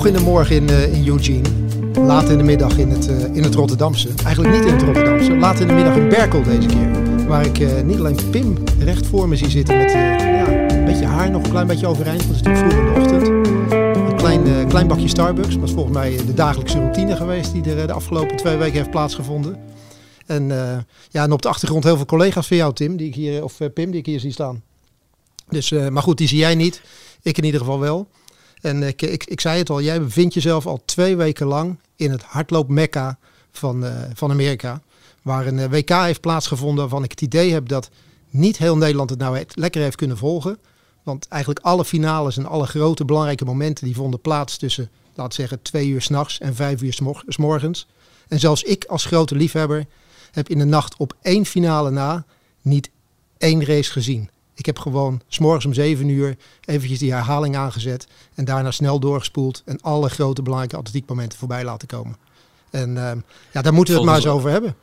vroeg in de morgen in, uh, in Eugene. Laat in de middag in het, uh, in het Rotterdamse. Eigenlijk niet in het Rotterdamse. Laat in de middag in Berkel deze keer. Waar ik uh, niet alleen Pim recht voor me zie zitten met ja, een beetje haar nog een klein beetje overeind. Want het is natuurlijk vroeg in de ochtend. Een klein, klein bakje Starbucks. Dat is volgens mij de dagelijkse routine geweest die er de afgelopen twee weken heeft plaatsgevonden. En, ja, en op de achtergrond heel veel collega's van jou, Tim, die ik hier, of Pim, die ik hier zie staan. Dus, maar goed, die zie jij niet. Ik in ieder geval wel. En ik, ik, ik zei het al, jij bevindt jezelf al twee weken lang in het hardloop-mekka van, uh, van Amerika. Waar een uh, WK heeft plaatsgevonden waarvan ik het idee heb dat niet heel Nederland het nou lekker heeft kunnen volgen. Want eigenlijk alle finales en alle grote belangrijke momenten die vonden plaats tussen, laten zeggen, twee uur s'nachts en vijf uur s morgens. En zelfs ik als grote liefhebber heb in de nacht op één finale na niet één race gezien. Ik heb gewoon s'morgens om 7 uur eventjes die herhaling aangezet. En daarna snel doorgespoeld. En alle grote belangrijke atletiekmomenten voorbij laten komen. En uh, ja, daar moeten we het maar eens over hebben.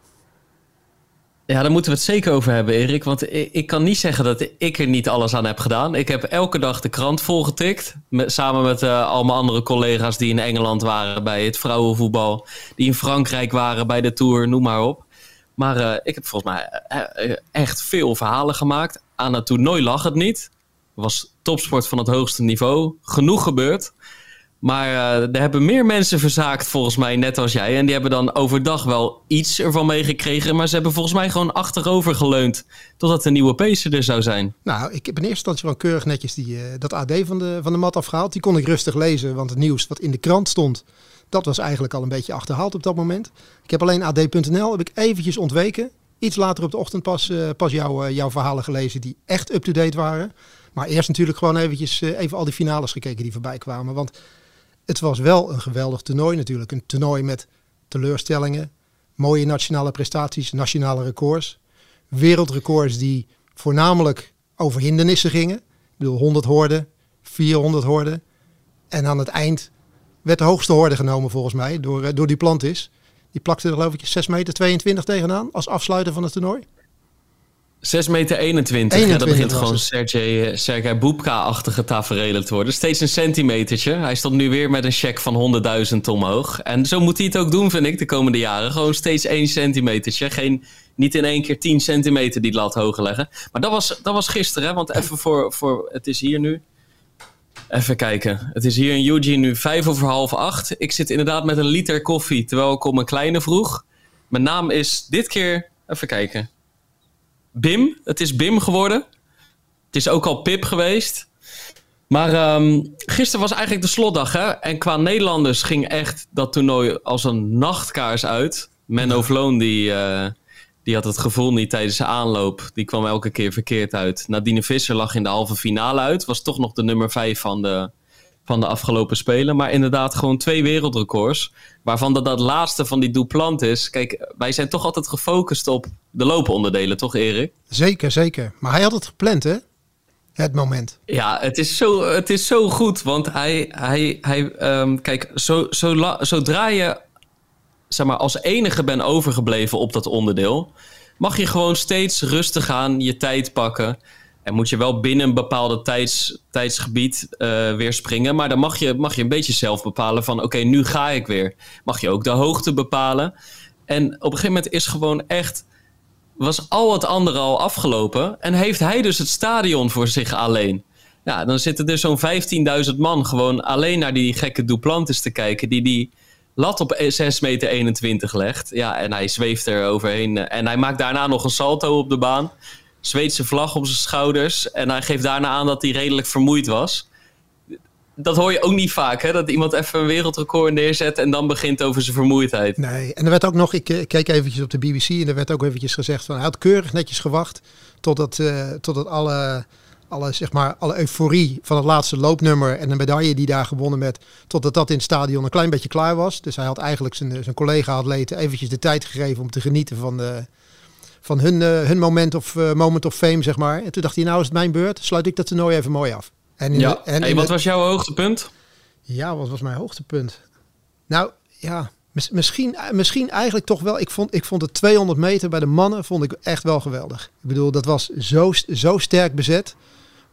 Ja, daar moeten we het zeker over hebben, Erik. Want ik, ik, kan niet zeggen dat ik er niet alles aan heb gedaan. Ik heb elke dag de krant volgetikt. Met, samen met uh, al mijn andere collega's die in Engeland waren bij het vrouwenvoetbal. Die in Frankrijk waren bij de Tour, noem maar op. Maar uh, ik heb volgens mij uh, echt veel verhalen gemaakt. Aan het toernooi lag het niet. Was topsport van het hoogste niveau. Genoeg gebeurd. Maar uh, er hebben meer mensen verzaakt volgens mij, net als jij. En die hebben dan overdag wel iets ervan meegekregen. Maar ze hebben volgens mij gewoon achterover geleund. Totdat de nieuwe pacer er zou zijn. Nou, ik heb in eerste instantie wel keurig netjes die, dat AD van de, van de mat afgehaald. Die kon ik rustig lezen, want het nieuws wat in de krant stond dat was eigenlijk al een beetje achterhaald op dat moment. Ik heb alleen ad.nl heb ik eventjes ontweken. Iets later op de ochtend pas, uh, pas jou, uh, jouw verhalen gelezen die echt up-to-date waren. Maar eerst natuurlijk gewoon eventjes uh, even al die finales gekeken die voorbij kwamen. Want het was wel een geweldig toernooi natuurlijk. Een toernooi met teleurstellingen, mooie nationale prestaties, nationale records. Wereldrecords die voornamelijk over hindernissen gingen. Ik bedoel 100 horden, 400 horden. En aan het eind werd de hoogste hoorde genomen volgens mij door, door Duplantis. Die plakte er geloof ik 6 meter 22 tegenaan als afsluiter van het toernooi. 6 meter 21. 21 ja, dat begint gewoon Sergej, eh, Sergej Boepka-achtige tafereelen te worden. Steeds een centimetertje. Hij stond nu weer met een check van 100.000 omhoog. En zo moet hij het ook doen, vind ik, de komende jaren. Gewoon steeds 1 centimetertje. Geen, niet in één keer 10 centimeter die lat hoger leggen. Maar dat was, dat was gisteren, hè? want even voor, voor... Het is hier nu. Even kijken. Het is hier in Eugene nu vijf over half acht. Ik zit inderdaad met een liter koffie terwijl ik om een kleine vroeg. Mijn naam is dit keer, even kijken. Bim. Het is Bim geworden. Het is ook al Pip geweest. Maar um, gisteren was eigenlijk de slotdag. Hè? En qua Nederlanders ging echt dat toernooi als een nachtkaars uit. Menno Vloon die... Uh, die had het gevoel niet tijdens de aanloop. Die kwam elke keer verkeerd uit. Nadine Visser lag in de halve finale uit. Was toch nog de nummer 5 van de, van de afgelopen Spelen. Maar inderdaad gewoon twee wereldrecords. Waarvan dat, dat laatste van die Duplant is. Kijk, wij zijn toch altijd gefocust op de looponderdelen, toch Erik? Zeker, zeker. Maar hij had het gepland, hè? Het moment. Ja, het is zo, het is zo goed. Want hij, hij, hij um, kijk, zo, zo, zodra je zeg maar, als enige ben overgebleven op dat onderdeel, mag je gewoon steeds rustig aan je tijd pakken. En moet je wel binnen een bepaalde tijds, tijdsgebied uh, weer springen. Maar dan mag je, mag je een beetje zelf bepalen van oké, nu ga ik weer. Mag je ook de hoogte bepalen. En op een gegeven moment is gewoon echt... Was al het andere al afgelopen. En heeft hij dus het stadion voor zich alleen. Ja, dan zitten er zo'n 15.000 man gewoon alleen naar die gekke Duplantis te kijken. Die die lat op 6 meter 21 legt. Ja, en hij zweeft er overheen. En hij maakt daarna nog een salto op de baan. Zweedse vlag op zijn schouders. En hij geeft daarna aan dat hij redelijk vermoeid was. Dat hoor je ook niet vaak, hè? Dat iemand even een wereldrecord neerzet en dan begint over zijn vermoeidheid. Nee, en er werd ook nog, ik, ik keek eventjes op de BBC en er werd ook eventjes gezegd van hij had keurig netjes gewacht totdat, uh, totdat alle alle, zeg maar, alle euforie van het laatste loopnummer en de medaille die daar gewonnen werd, totdat dat in het stadion een klein beetje klaar was. Dus hij had eigenlijk zijn, zijn collega-atleten eventjes de tijd gegeven om te genieten van, de, van hun, uh, hun moment, of, uh, moment of fame, zeg maar. En toen dacht hij, nou is het mijn beurt, sluit ik dat toernooi even mooi af. En ja. en hey, wat was jouw hoogtepunt? Ja, wat was mijn hoogtepunt? Nou, ja, misschien, misschien eigenlijk toch wel. Ik vond, ik vond het 200 meter bij de mannen vond ik echt wel geweldig. Ik bedoel, dat was zo, zo sterk bezet.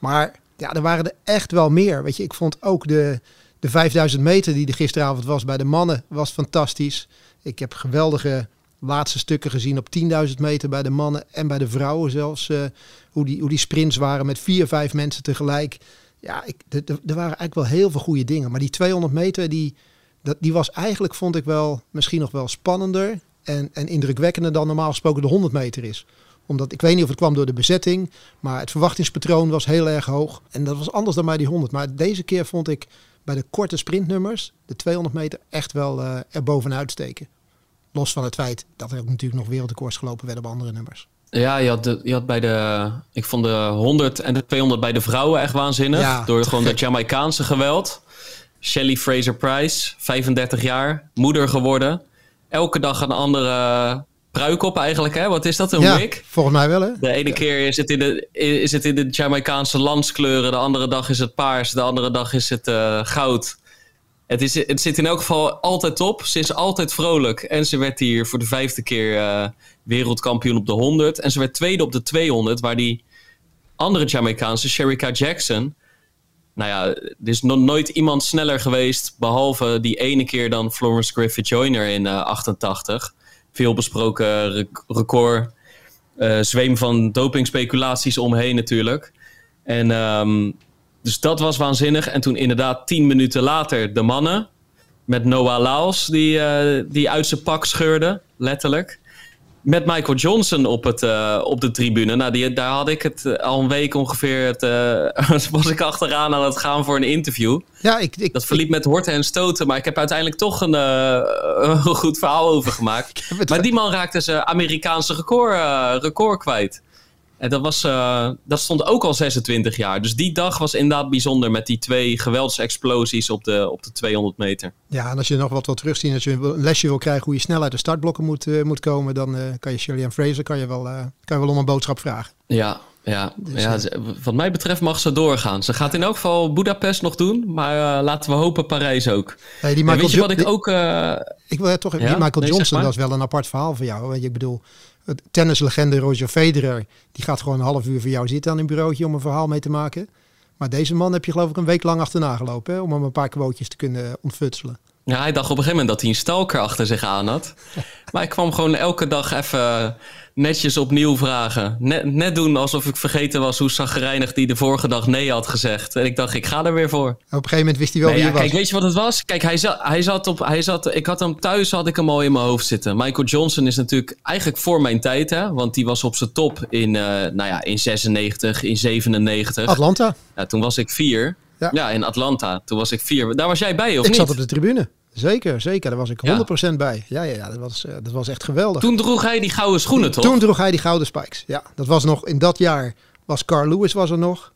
Maar ja, er waren er echt wel meer. Weet je, ik vond ook de, De 5000 meter die er gisteravond was bij de mannen was fantastisch. Ik heb geweldige laatste stukken gezien op 10.000 meter bij de mannen en bij de vrouwen zelfs. Uh, hoe, die, hoe die sprints waren met vier, vijf mensen tegelijk. Ja, ik, er waren eigenlijk wel heel veel goede dingen. Maar die 200 meter, die, dat, die was eigenlijk, vond ik wel, misschien nog wel spannender en, en indrukwekkender dan normaal gesproken de 100 meter is omdat ik weet niet of het kwam door de bezetting, maar het verwachtingspatroon was heel erg hoog. En dat was anders dan bij die 100. Maar deze keer vond ik bij de korte sprintnummers de 200 meter echt wel uh, er bovenuit steken. Los van het feit dat er ook natuurlijk nog wereldrecords gelopen werden op andere nummers. Ja, je had, de, je had bij de. Ik vond de 100 en de 200 bij de vrouwen echt waanzinnig. door gewoon dat Jamaicaanse geweld. Shelly Fraser Price, 35 jaar, moeder geworden. Elke dag een andere pruik op eigenlijk, hè? Wat is dat, een ja, wig? volgens mij wel, hè? De ene keer is het, in de, is het in de Jamaicaanse landskleuren, de andere dag is het paars, de andere dag is het uh, goud. Het, is, het zit in elk geval altijd op. Ze is altijd vrolijk. En ze werd hier voor de vijfde keer uh, wereldkampioen op de 100. En ze werd tweede op de 200, waar die andere Jamaicaanse, Sherika Jackson... Nou ja, er is nog nooit iemand sneller geweest, behalve die ene keer dan Florence Griffith Joyner in uh, eh, 88 veel besproken record. Uh, zweem van dopingspeculaties omheen natuurlijk. En um, dus dat was waanzinnig. En toen inderdaad tien minuten later de mannen. Met Noah Laos die, uh, die uit zijn pak scheurde, letterlijk met Michael Johnson op, het, uh, op de tribune. Nou, die, daar had ik het uh, al een week ongeveer. Het, uh, was ik achteraan aan het gaan voor een interview. Ja, ik, ik, dat verliep met horten en stoten. Maar ik heb uiteindelijk toch een, een goed verhaal over gemaakt. maar die man raakte zijn Amerikaanse record, record kwijt. En dat, was, uh, dat stond ook al 26 jaar. Dus die dag was inderdaad bijzonder met die twee geweldsexplosies op de, op de 200 meter. Ja, en als je nog wat wil terugzien, als je een lesje wil krijgen hoe je snel uit de startblokken moet, uh, moet komen, dan uh, kan je Shirley Fraser kan je, wel, kan je wel om een boodschap vragen. Ja, ja, dus, ja wat mij betreft mag ze doorgaan. Ze gaat in elk geval Budapest nog doen, maar laten we hopen Parijs ook. Hey, die Michael weet je wat ik ook... ik wil toch, ja? die Michael Johnson, dat is wel een apart verhaal voor jou. Ik bedoel, tennislegende Roger Federer, die gaat gewoon een half uur voor jou zitten aan een bureautje om een verhaal mee te maken. Maar deze man heb je geloof ik een week lang achterna gelopen hè, om hem een paar quotejes te kunnen ontfutselen. Ja, hij dacht op een gegeven moment dat hij een stalker achter zich aan had. maar ik kwam gewoon elke dag even netjes opnieuw vragen. Net, net doen alsof ik vergeten was hoe zagrijnig die de vorige dag nee had gezegd. En ik dacht, ik ga er weer voor. Op een gegeven moment wist hij wel wie ja, was. Kijk, weet je wat het was? Kijk, hij zat, hij zat op... Hij zat, ik had hem thuis, had ik hem al in mijn hoofd zitten. Michael Johnson is natuurlijk eigenlijk voor mijn tijd, hè. Want die was op zijn top in, uh, nou ja, in 96, in 97. Atlanta. Ja, toen was ik vier. Ja. ja. in Atlanta. Toen was ik vier. Daar was jij bij, of ik niet? Ik zat op de tribune. Zeker, zeker. Daar was ik 100% bij. Ja, ja, ja dat, was, uh, dat was echt geweldig. Toen droeg hij die gouden schoenen, toch? Toen droeg hij die gouden spikes. Ja, dat was nog in dat jaar. Was Carl Lewis was er nog.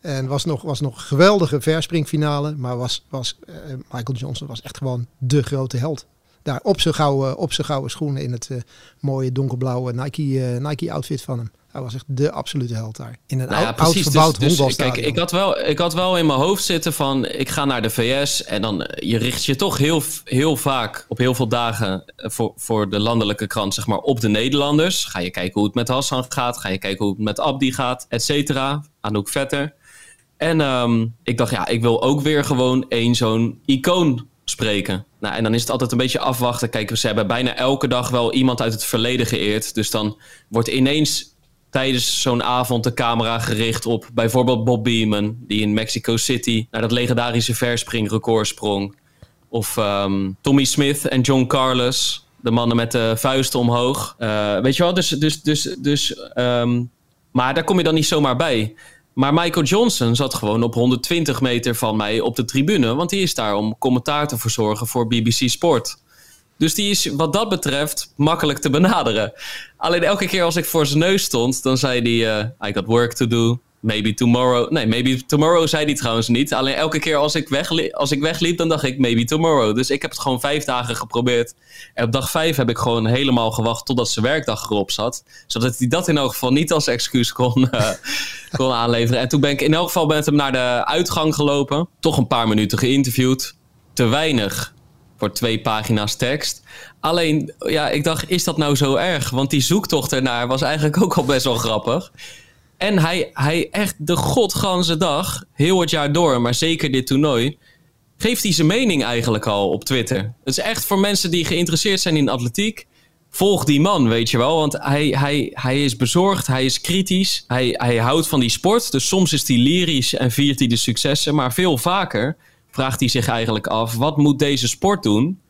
En was nog, was nog een geweldige verspringfinale. Maar was, was, uh, Michael Johnson was echt gewoon de grote held. Daar op zijn gouden, op zijn gouden schoenen in het uh, mooie donkerblauwe Nike, Nike outfit van hem. Hij was echt de absolute held daar. In een nou ja, oud, verbouwd dus, dus, Kijk, ik had, wel, ik had wel in mijn hoofd zitten van... ik ga naar de VS en dan... je richt je toch heel, heel vaak op heel veel dagen... Eh, voor, voor de landelijke krant, zeg maar, op de Nederlanders. Ga je kijken hoe het met Hassan gaat. Ga je kijken hoe het met Abdi gaat, et cetera. Anouk Vetter. En um, ik dacht, ja, ik wil ook weer gewoon één zo'n icoon spreken. Nou, en dan is het altijd een beetje afwachten. Kijk, ze hebben bijna elke dag wel iemand uit het verleden geëerd. Dus dan wordt ineens tijdens zo'n avond de camera gericht op bijvoorbeeld Bob Beeman, die in Mexico City naar dat legendarische verspringrecord sprong. Of um, Tommy Smith en John Carlos, de mannen met de vuisten omhoog. Uh, weet je wel, dus. dus, dus, dus um, maar daar kom je dan niet zomaar bij. Maar Michael Johnson zat gewoon op 120 meter van mij op de tribune, want die is daar om commentaar te verzorgen voor BBC Sport. Dus die is wat dat betreft makkelijk te benaderen. Alleen elke keer als ik voor zijn neus stond, dan zei hij: uh, I got work to do. Maybe tomorrow. Nee, maybe tomorrow zei hij trouwens niet. Alleen elke keer als ik, wegliep, als ik wegliep, dan dacht ik maybe tomorrow. Dus ik heb het gewoon vijf dagen geprobeerd. En op dag vijf heb ik gewoon helemaal gewacht totdat zijn werkdag erop zat. Zodat hij dat in elk geval niet als excuus kon, uh, kon aanleveren. En toen ben ik in elk geval met hem naar de uitgang gelopen. Toch een paar minuten geïnterviewd. Te weinig voor twee pagina's tekst. Alleen, ja, ik dacht, is dat nou zo erg? Want die zoektocht ernaar was eigenlijk ook al best wel grappig. En hij, hij echt de godganse dag, heel het jaar door, maar zeker dit toernooi, geeft hij zijn mening eigenlijk al op Twitter. Het is echt voor mensen die geïnteresseerd zijn in atletiek. Volg die man, weet je wel. Want hij, hij, hij is bezorgd, hij is kritisch, hij, hij houdt van die sport. Dus soms is hij lyrisch en viert hij de successen. Maar veel vaker vraagt hij zich eigenlijk af: wat moet deze sport doen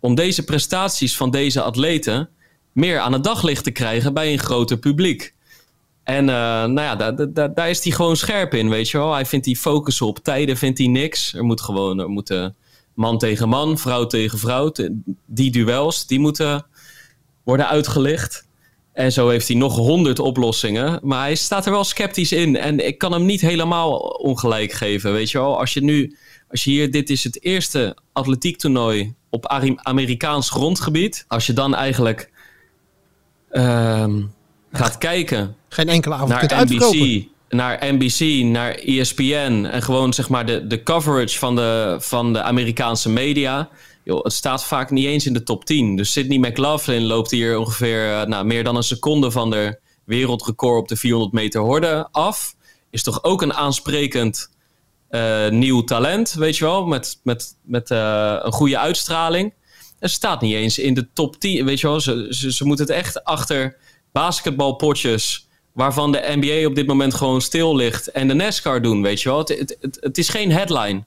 om deze prestaties van deze atleten meer aan het daglicht te krijgen bij een groter publiek? En uh, nou ja, daar, daar, daar is hij gewoon scherp in, weet je wel. Hij vindt die focus op tijden, vindt hij niks. Er moet gewoon, er moeten man tegen man, vrouw tegen vrouw, die duels, die moeten worden uitgelicht. En zo heeft hij nog honderd oplossingen. Maar hij staat er wel sceptisch in. En ik kan hem niet helemaal ongelijk geven, weet je wel. Als je nu, als je hier, dit is het eerste atletiektoernooi op Amerikaans grondgebied. Als je dan eigenlijk uh, gaat kijken geen enkele avond naar kunt NBC, Naar NBC, naar ESPN en gewoon zeg maar de, de coverage van de, van de Amerikaanse media. Joh, het staat vaak niet eens in de top 10. Dus Sydney McLaughlin loopt hier ongeveer uh, nou, meer dan een seconde van de wereldrecord op de 400 meter horde af. Is toch ook een aansprekend uh, nieuw talent, weet je wel, met, met, met uh, een goede uitstraling. Het staat niet eens in de top 10, weet je wel. Ze, ze, ze moeten het echt achter basketbalpotjes waarvan de NBA op dit moment gewoon stil ligt en de NASCAR doen, weet je wel. Het, het, het, het is geen headline.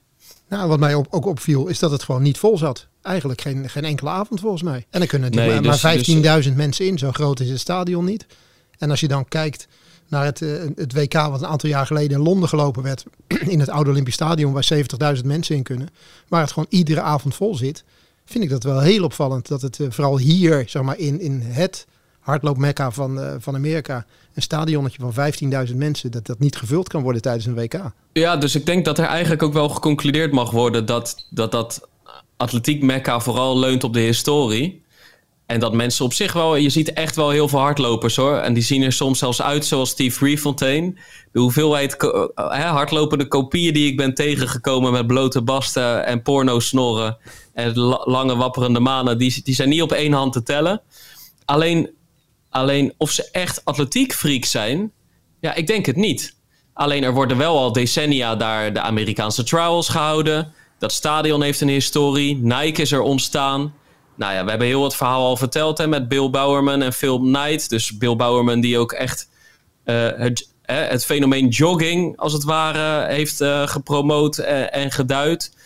Nou, wat mij ook opviel is dat het gewoon niet vol zat. Eigenlijk geen, geen enkele avond volgens mij. En dan kunnen nee, maar, dus, maar 15.000 dus- mensen in. Zo groot is het stadion niet. En als je dan kijkt naar het, eh, het WK wat een aantal jaar geleden in Londen gelopen werd. In het oude Olympisch Stadion waar 70.000 mensen in kunnen. Waar het gewoon iedere avond vol zit. Vind ik dat wel heel opvallend dat het eh, vooral hier, zeg maar in, in het hardloopmekka van, uh, van Amerika. Een stadionnetje van 15.000 mensen, dat dat niet gevuld kan worden tijdens een WK. Ja, dus ik denk dat er eigenlijk ook wel geconcludeerd mag worden dat dat, dat atletiek mekka vooral leunt op de historie. En dat mensen op zich wel, je ziet echt wel heel veel hardlopers hoor. En die zien er soms zelfs uit zoals Steve Refontaine. De hoeveelheid uh, hardlopende kopieën die ik ben tegengekomen met blote basten en porno snorren. En lange wapperende manen, die, die zijn niet op één hand te tellen. Alleen Alleen of ze echt atletiek freak zijn, ja, ik denk het niet. Alleen er worden wel al decennia daar de Amerikaanse trials gehouden. Dat stadion heeft een historie. Nike is er ontstaan. Nou ja, we hebben heel wat verhaal al verteld hè, met Bill Bowerman en Phil Knight. Dus Bill Bowerman die ook echt uh, het, het, fenomeen jogging, als het ware, heeft uh, gepromoot en, en geduid.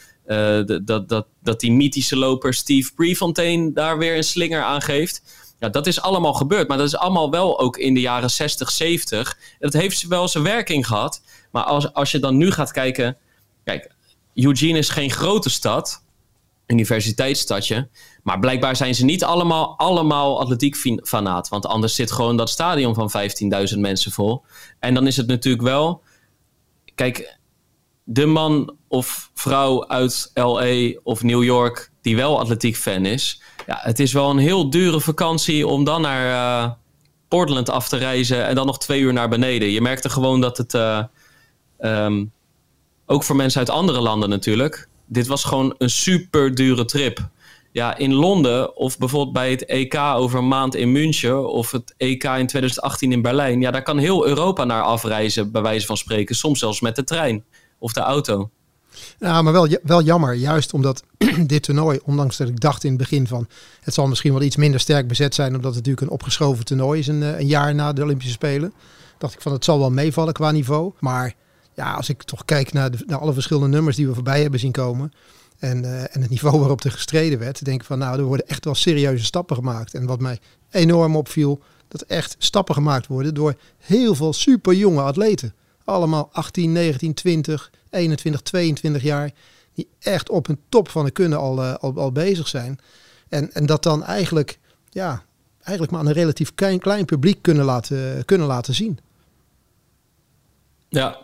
Dat, dat, dat die mythische loper Steve Prefontaine daar weer een slinger aan geeft. Ja, dat is allemaal gebeurd. Maar dat is allemaal wel ook in de jaren 60, 70. Dat heeft wel zijn werking gehad. Maar als, als je dan nu gaat kijken. Kijk, Eugene is geen grote stad. Universiteitsstadje. Maar blijkbaar zijn ze niet allemaal, allemaal atletiek fanaat. Want anders zit gewoon dat stadion van 15.000 mensen vol. En dan is het natuurlijk wel. Kijk, de man of vrouw uit LA of New York die wel atletiek fan is ja, het is wel een heel dure vakantie om dan naar uh, Portland af te reizen en dan nog twee uur naar beneden. Je merkte gewoon dat het, uh, um, ook voor mensen uit andere landen natuurlijk, dit was gewoon een super dure trip. Ja, in Londen of bijvoorbeeld bij het EK over een maand in München of het EK in 2018 in Berlijn. Ja, daar kan heel Europa naar afreizen, bij wijze van spreken. Soms zelfs met de trein of de auto. Ja, maar wel, wel jammer. Juist omdat dit toernooi, ondanks dat ik dacht in het begin van... het zal misschien wel iets minder sterk bezet zijn... omdat het natuurlijk een opgeschoven toernooi is een, eh, een jaar na de Olympische Spelen. Dacht ik van het zal wel meevallen qua niveau. Maar ja, als ik toch kijk naar, de, naar alle verschillende nummers die we voorbij hebben zien komen... En, uh, en het niveau waarop er gestreden werd, denk ik van nou, er worden echt wel serieuze stappen gemaakt. En wat mij enorm opviel, dat echt stappen gemaakt worden door heel veel super jonge atleten. Allemaal 18, 19, 20, 21, 22 jaar, die echt op een top van de kunnen al, uh, al, al, bezig zijn. En, en dat dan eigenlijk, ja, eigenlijk maar aan een relatief klein, klein publiek kunnen laten, kunnen laten zien. Ja,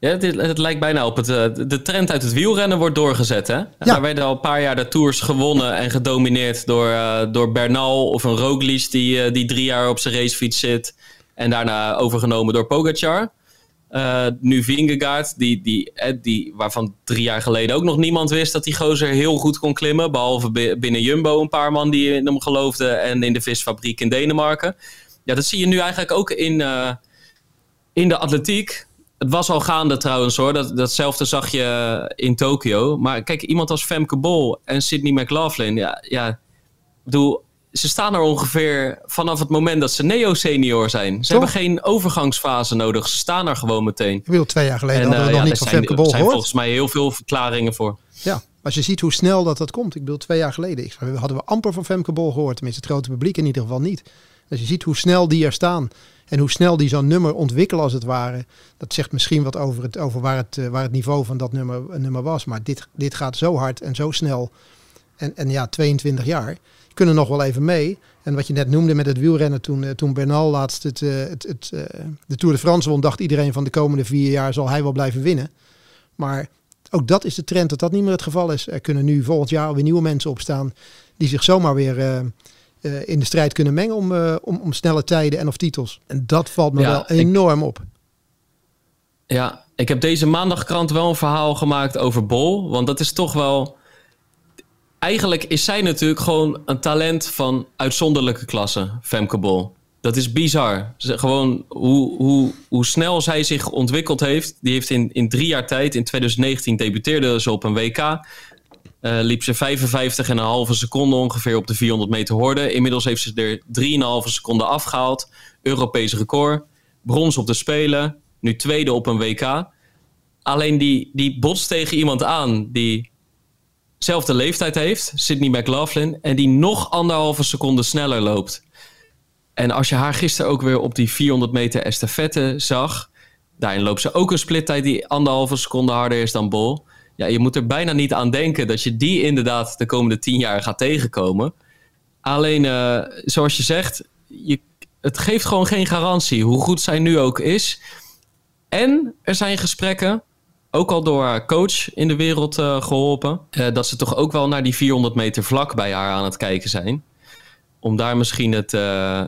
ja, het, het, lijkt bijna op het. Uh, de trend uit het wielrennen wordt doorgezet. Hè? Ja. Daar werden al een paar jaar de tours gewonnen en gedomineerd door, uh, door Bernal of een Roglic die, uh, die drie jaar op zijn racefiets zit. En daarna overgenomen door Pogacar. Uh, nu Vingegaard, die, die, eh, die, waarvan drie jaar geleden ook nog niemand wist dat die gozer heel goed kon klimmen. Behalve binnen Jumbo een paar man die in hem geloofden en in de visfabriek in Denemarken. Ja, dat zie je nu eigenlijk ook in, in de atletiek. Het was al gaande trouwens hoor. Dat, datzelfde zag je in Tokio. Maar kijk, iemand als Femke Bol en Sydney McLaughlin. Ja, ja bedoel, ze staan er ongeveer vanaf het moment dat ze neo-senior zijn. Ze hebben geen overgangsfase nodig. Ze staan er gewoon meteen. Ik bedoel, twee jaar geleden en, hadden we uh, nog niet van Femke Bol Er zijn volgens mij heel veel verklaringen voor. Ja, als je ziet hoe snel dat dat komt. Ik bedoel, twee jaar geleden hadden we amper van Femke Bol gehoord. Tenminste, het grote publiek in ieder geval niet. Als je ziet hoe snel die er staan. En hoe snel die zo'n nummer ontwikkelen als het ware. Dat zegt misschien wat over, het, over waar, het, eh, waar het niveau van dat nummer, nummer was. Maar dit, dit gaat zo hard en zo snel. En, en ja, 22 jaar. Kunnen nog wel even mee. En wat je net noemde met het wielrennen. Toen, eh, toen Bernal laatst het, eh, het, het, de Tour de France won. Dacht iedereen van de komende vier jaar zal hij wel blijven winnen. Maar ook dat is de trend dat dat niet meer het geval is. Er kunnen nu volgend jaar weer nieuwe mensen opstaan. Die zich zomaar weer uh, in de strijd kunnen mengen om, uh, om, om snelle tijden en of titels. En dat valt me wel enorm op. Ja, ik heb deze maandagkrant wel een verhaal gemaakt over Bol. Want dat is toch wel. Eigenlijk is zij natuurlijk gewoon een talent van uitzonderlijke klasse, Femke Bol. Dat is bizar. Ze, gewoon hoe, hoe, hoe snel zij zich ontwikkeld heeft. Die heeft in, in drie jaar tijd, in 2019 debuteerde ze op een WK. Uh, liep ze 55,5 seconden ongeveer op de 400 meter horde. Inmiddels heeft ze er 3,5 seconden afgehaald. Europees record. Brons op de Spelen. Nu tweede op een WK. Alleen die, die botst tegen iemand aan die zelfde leeftijd heeft. Sydney McLaughlin. En die nog anderhalve seconde sneller loopt. En als je haar gisteren ook weer op die 400 meter estafette zag. Daarin loopt ze ook een splittijd die anderhalve seconde harder is dan Bol ja, je moet er bijna niet aan denken dat je die inderdaad de komende tien jaar gaat tegenkomen. Alleen, uh, zoals je zegt, je, het geeft gewoon geen garantie hoe goed zij nu ook is. En er zijn gesprekken, ook al door haar coach in de wereld uh, geholpen, uh, dat ze toch ook wel naar die 400 meter vlak bij haar aan het kijken zijn. Om daar misschien het,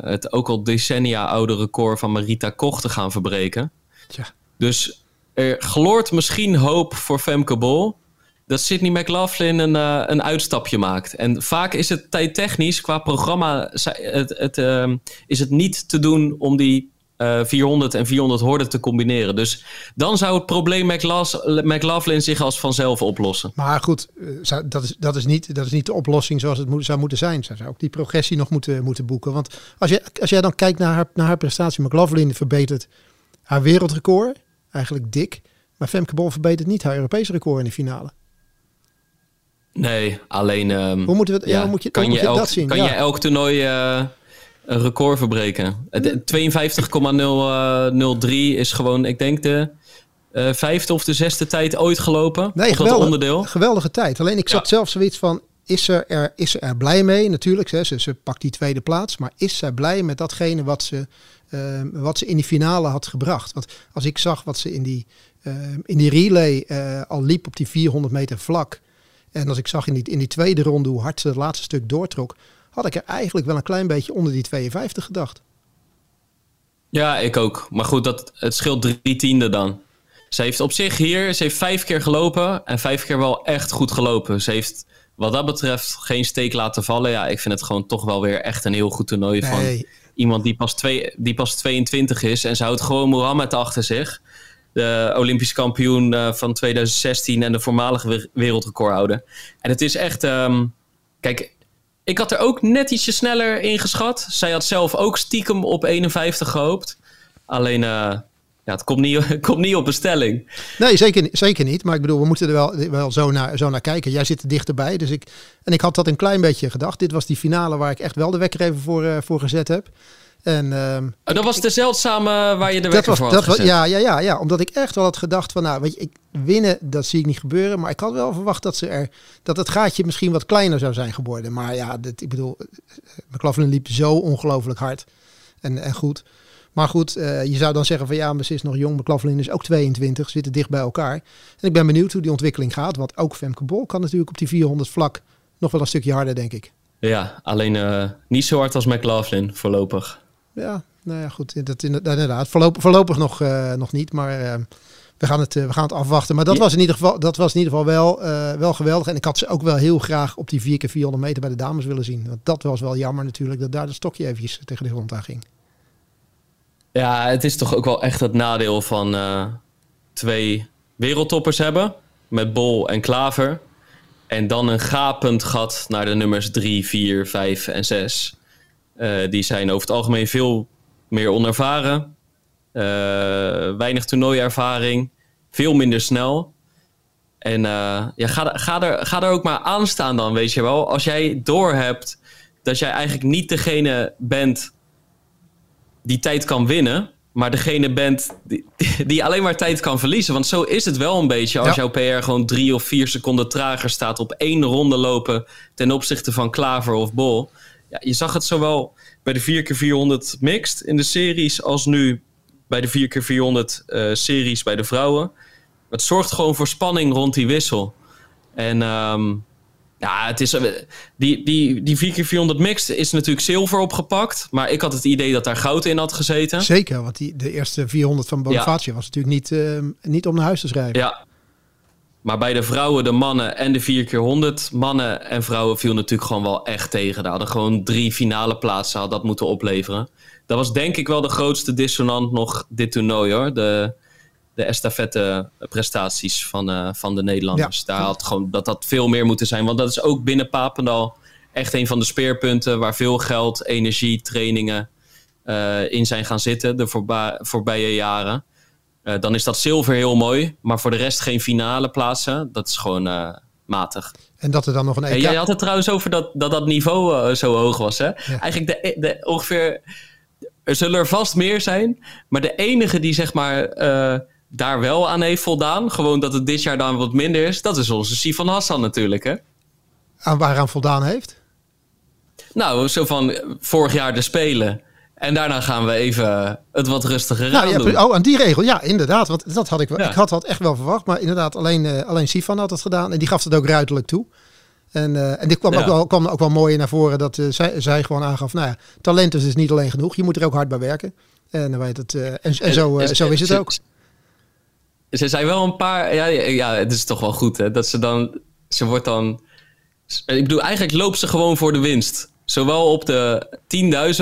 het ook al decennia oude record van Marita Koch te gaan verbreken. Ja. Dus er gloort misschien hoop voor Femke Bol dat Sydney McLaughlin een, uh, een uitstapje maakt. En vaak is het tijdtechnisch qua programma het, het, uh, is het niet te doen om die uh, eh, 400 en 400 horden te combineren. Dus dan zou het probleem McLaughlin zich als vanzelf oplossen. Maar goed, dat is, dat, is niet, dat is niet de oplossing zoals het zou moeten zijn. Ze zou ook die progressie nog moeten, moeten boeken. Want als, je, als jij dan kijkt naar haar, naar haar prestatie, McLaughlin verbetert haar wereldrecord eigenlijk dik. Maar Femke Bol verbetert niet haar Europese record in de finale. Nee, alleen... Um, hoe moeten we, ja, hoe moet je, kan je, elk, dat zien? Kan je elk toernooi uh, een record verbreken? 52,003 is gewoon, ik denk, de uh, vijfde of de zesde tijd ooit gelopen. Nee, geweldig, onderdeel. geweldige tijd. Alleen ik zat zelf zoiets van, is ze er, is ze er blij mee? Natuurlijk, ze, ze pakt die tweede plaats. Maar is zij blij met datgene wat ze Ehm, wat ze in die finale had gebracht. Want als ik zag wat ze in die, ehm, in die relay uh, al liep op die 400 meter vlak. En als ik zag in die, in die tweede ronde hoe hard ze het laatste stuk doortrok. Had ik er eigenlijk wel een klein beetje onder die 52 gedacht. Ja, ik ook. Maar goed, dat, het scheelt drie tiende dan. Ze heeft op zich hier, ze heeft vijf keer gelopen en vijf keer wel echt goed gelopen. Ze heeft wat dat betreft geen steek laten vallen. Ja, ik vind het gewoon toch wel weer echt een heel goed toernooi nee, van iemand die pas, twee, die pas 22 is. En ze houdt gewoon Mohammed achter zich. De Olympisch kampioen uh, van 2016 en de voormalige wereldrecordhouder. En het is echt. Um, kijk, ik had er ook net ietsje sneller in geschat. Zij had zelf ook stiekem op 51 gehoopt. Alleen. Uh, ja, het komt niet, komt niet op bestelling. Nee, zeker, zeker niet. Maar ik bedoel, we moeten er wel, wel zo, naar, zo naar kijken. Jij zit er dichterbij. Dus ik, en ik had dat een klein beetje gedacht. Dit was die finale waar ik echt wel de wekker even voor, uh, voor gezet heb. En, uh, dat was de zeldzame waar je de wekker was, voor had dat was, ja, ja, ja, ja, omdat ik echt wel had gedacht van, nou, weet je, ik, winnen, dat zie ik niet gebeuren. Maar ik had wel verwacht dat, ze er, dat het gaatje misschien wat kleiner zou zijn geworden. Maar ja, dit, ik bedoel, eh, McLaughlin liep zo ongelooflijk hard en, en goed. Maar goed, uh, je zou dan zeggen van ja, maar ze is nog jong. McLaughlin is ook 22, zitten dicht bij elkaar. En ik ben benieuwd hoe die ontwikkeling gaat. Want ook Femke Bol kan natuurlijk op die 400 vlak nog wel een stukje harder, denk ik. Ja, alleen uh, niet zo hard als McLaughlin voorlopig. Ja, nou ja, goed. Dat, inderdaad. Voorlopig, voorlopig nog, uh, nog niet, maar we, gaan het, we gaan het afwachten. Maar dat was in ieder geval, dat was in ieder geval wel, wel geweldig. En ik had ze ook wel heel graag op die 4 keer 400 meter bij de dames willen zien. Want dat was wel jammer natuurlijk, dat daar het stokje eventjes tegen de grond aan ging. Ja, het is toch ook wel echt het nadeel van, uh, twee wereldtoppers hebben. Met Bol en Klaver. En dan een gapend gat naar de nummers 3, 4, 5 en 6. Uh, die zijn over het algemeen veel meer onervaren. Uh, weinig toernooiervaring. Veel minder snel. En ja, ga, ga, er, ga er ook maar aan staan dan, weet je wel. Als jij doorhebt dat jij eigenlijk niet degene bent die tijd kan winnen, maar degene bent die, die, alleen maar tijd kan verliezen. Want zo is het wel een beetje als jouw PR gewoon drie of vier seconden trager staat op één ronde lopen ten opzichte van Klaver of Bol. Ja, je zag het zowel bij de 4x400 mixed in de series als nu bij de 4x400 uh, series bij de vrouwen. Het zorgt gewoon voor spanning rond die wissel. En um, ja, het is, eh, die, die, die 4x400 mixed is natuurlijk zilver opgepakt. Maar ik had het idee dat daar goud in had gezeten. Zeker, want die, de eerste 400 van Bonifacio was natuurlijk niet, uh, niet om naar huis te schrijven. Ja, maar bij de vrouwen, de mannen en de 4x100, mannen en vrouwen viel natuurlijk gewoon wel echt tegen. Daar hadden gewoon drie finale plaatsen had dat moeten opleveren. Dat was denk ik wel de grootste dissonant nog dit toernooi hoor. De, de estafette prestaties van, uh, van de Nederlanders. Daar had gewoon dat dat veel meer moeten zijn. Want dat is ook binnen Papendal echt een van de speerpunten waar veel geld, energie, trainingen uh, in zijn gaan zitten de voorba- voorbije jaren. Uh, dan is dat zilver heel mooi, maar voor de rest geen finale plaatsen. Dat is gewoon matig. En dat er dan nog een EK... Jij had het trouwens over dat dat, dat niveau zo hoog was. Hè? Ja. Eigenlijk de, de, ongeveer... Er zullen er vast meer zijn, maar de enige die zeg maar daar wel aan heeft voldaan. Gewoon dat het dit jaar dan wat minder is. Dat is onze Sifan Hassan natuurlijk, hè? Aan waaraan voldaan heeft? Nou, zo van vorig jaar de Spelen. En daarna gaan we even het wat rustiger nou, doen. Oh, aan die regel. Ja, inderdaad. Want dat had ik, ik had dat echt wel verwacht. Maar inderdaad, alleen, uh, alleen Sifan had het gedaan. En die gaf het ook ruidelijk toe. En, uh, en dit kwam, ook wel, kwam ook wel mooi naar voren. Dat uh, zij, zij gewoon aangaf, nou ja, talent is dus niet alleen genoeg. Je moet er ook hard bij werken. En, dan weet het, en, en, zo, zo is het ook ze zei wel een paar. Ja, ja, het is toch wel goed hè. Dat ze dan. Ze wordt dan. Ik bedoel, eigenlijk loopt ze gewoon voor de winst. Zowel op de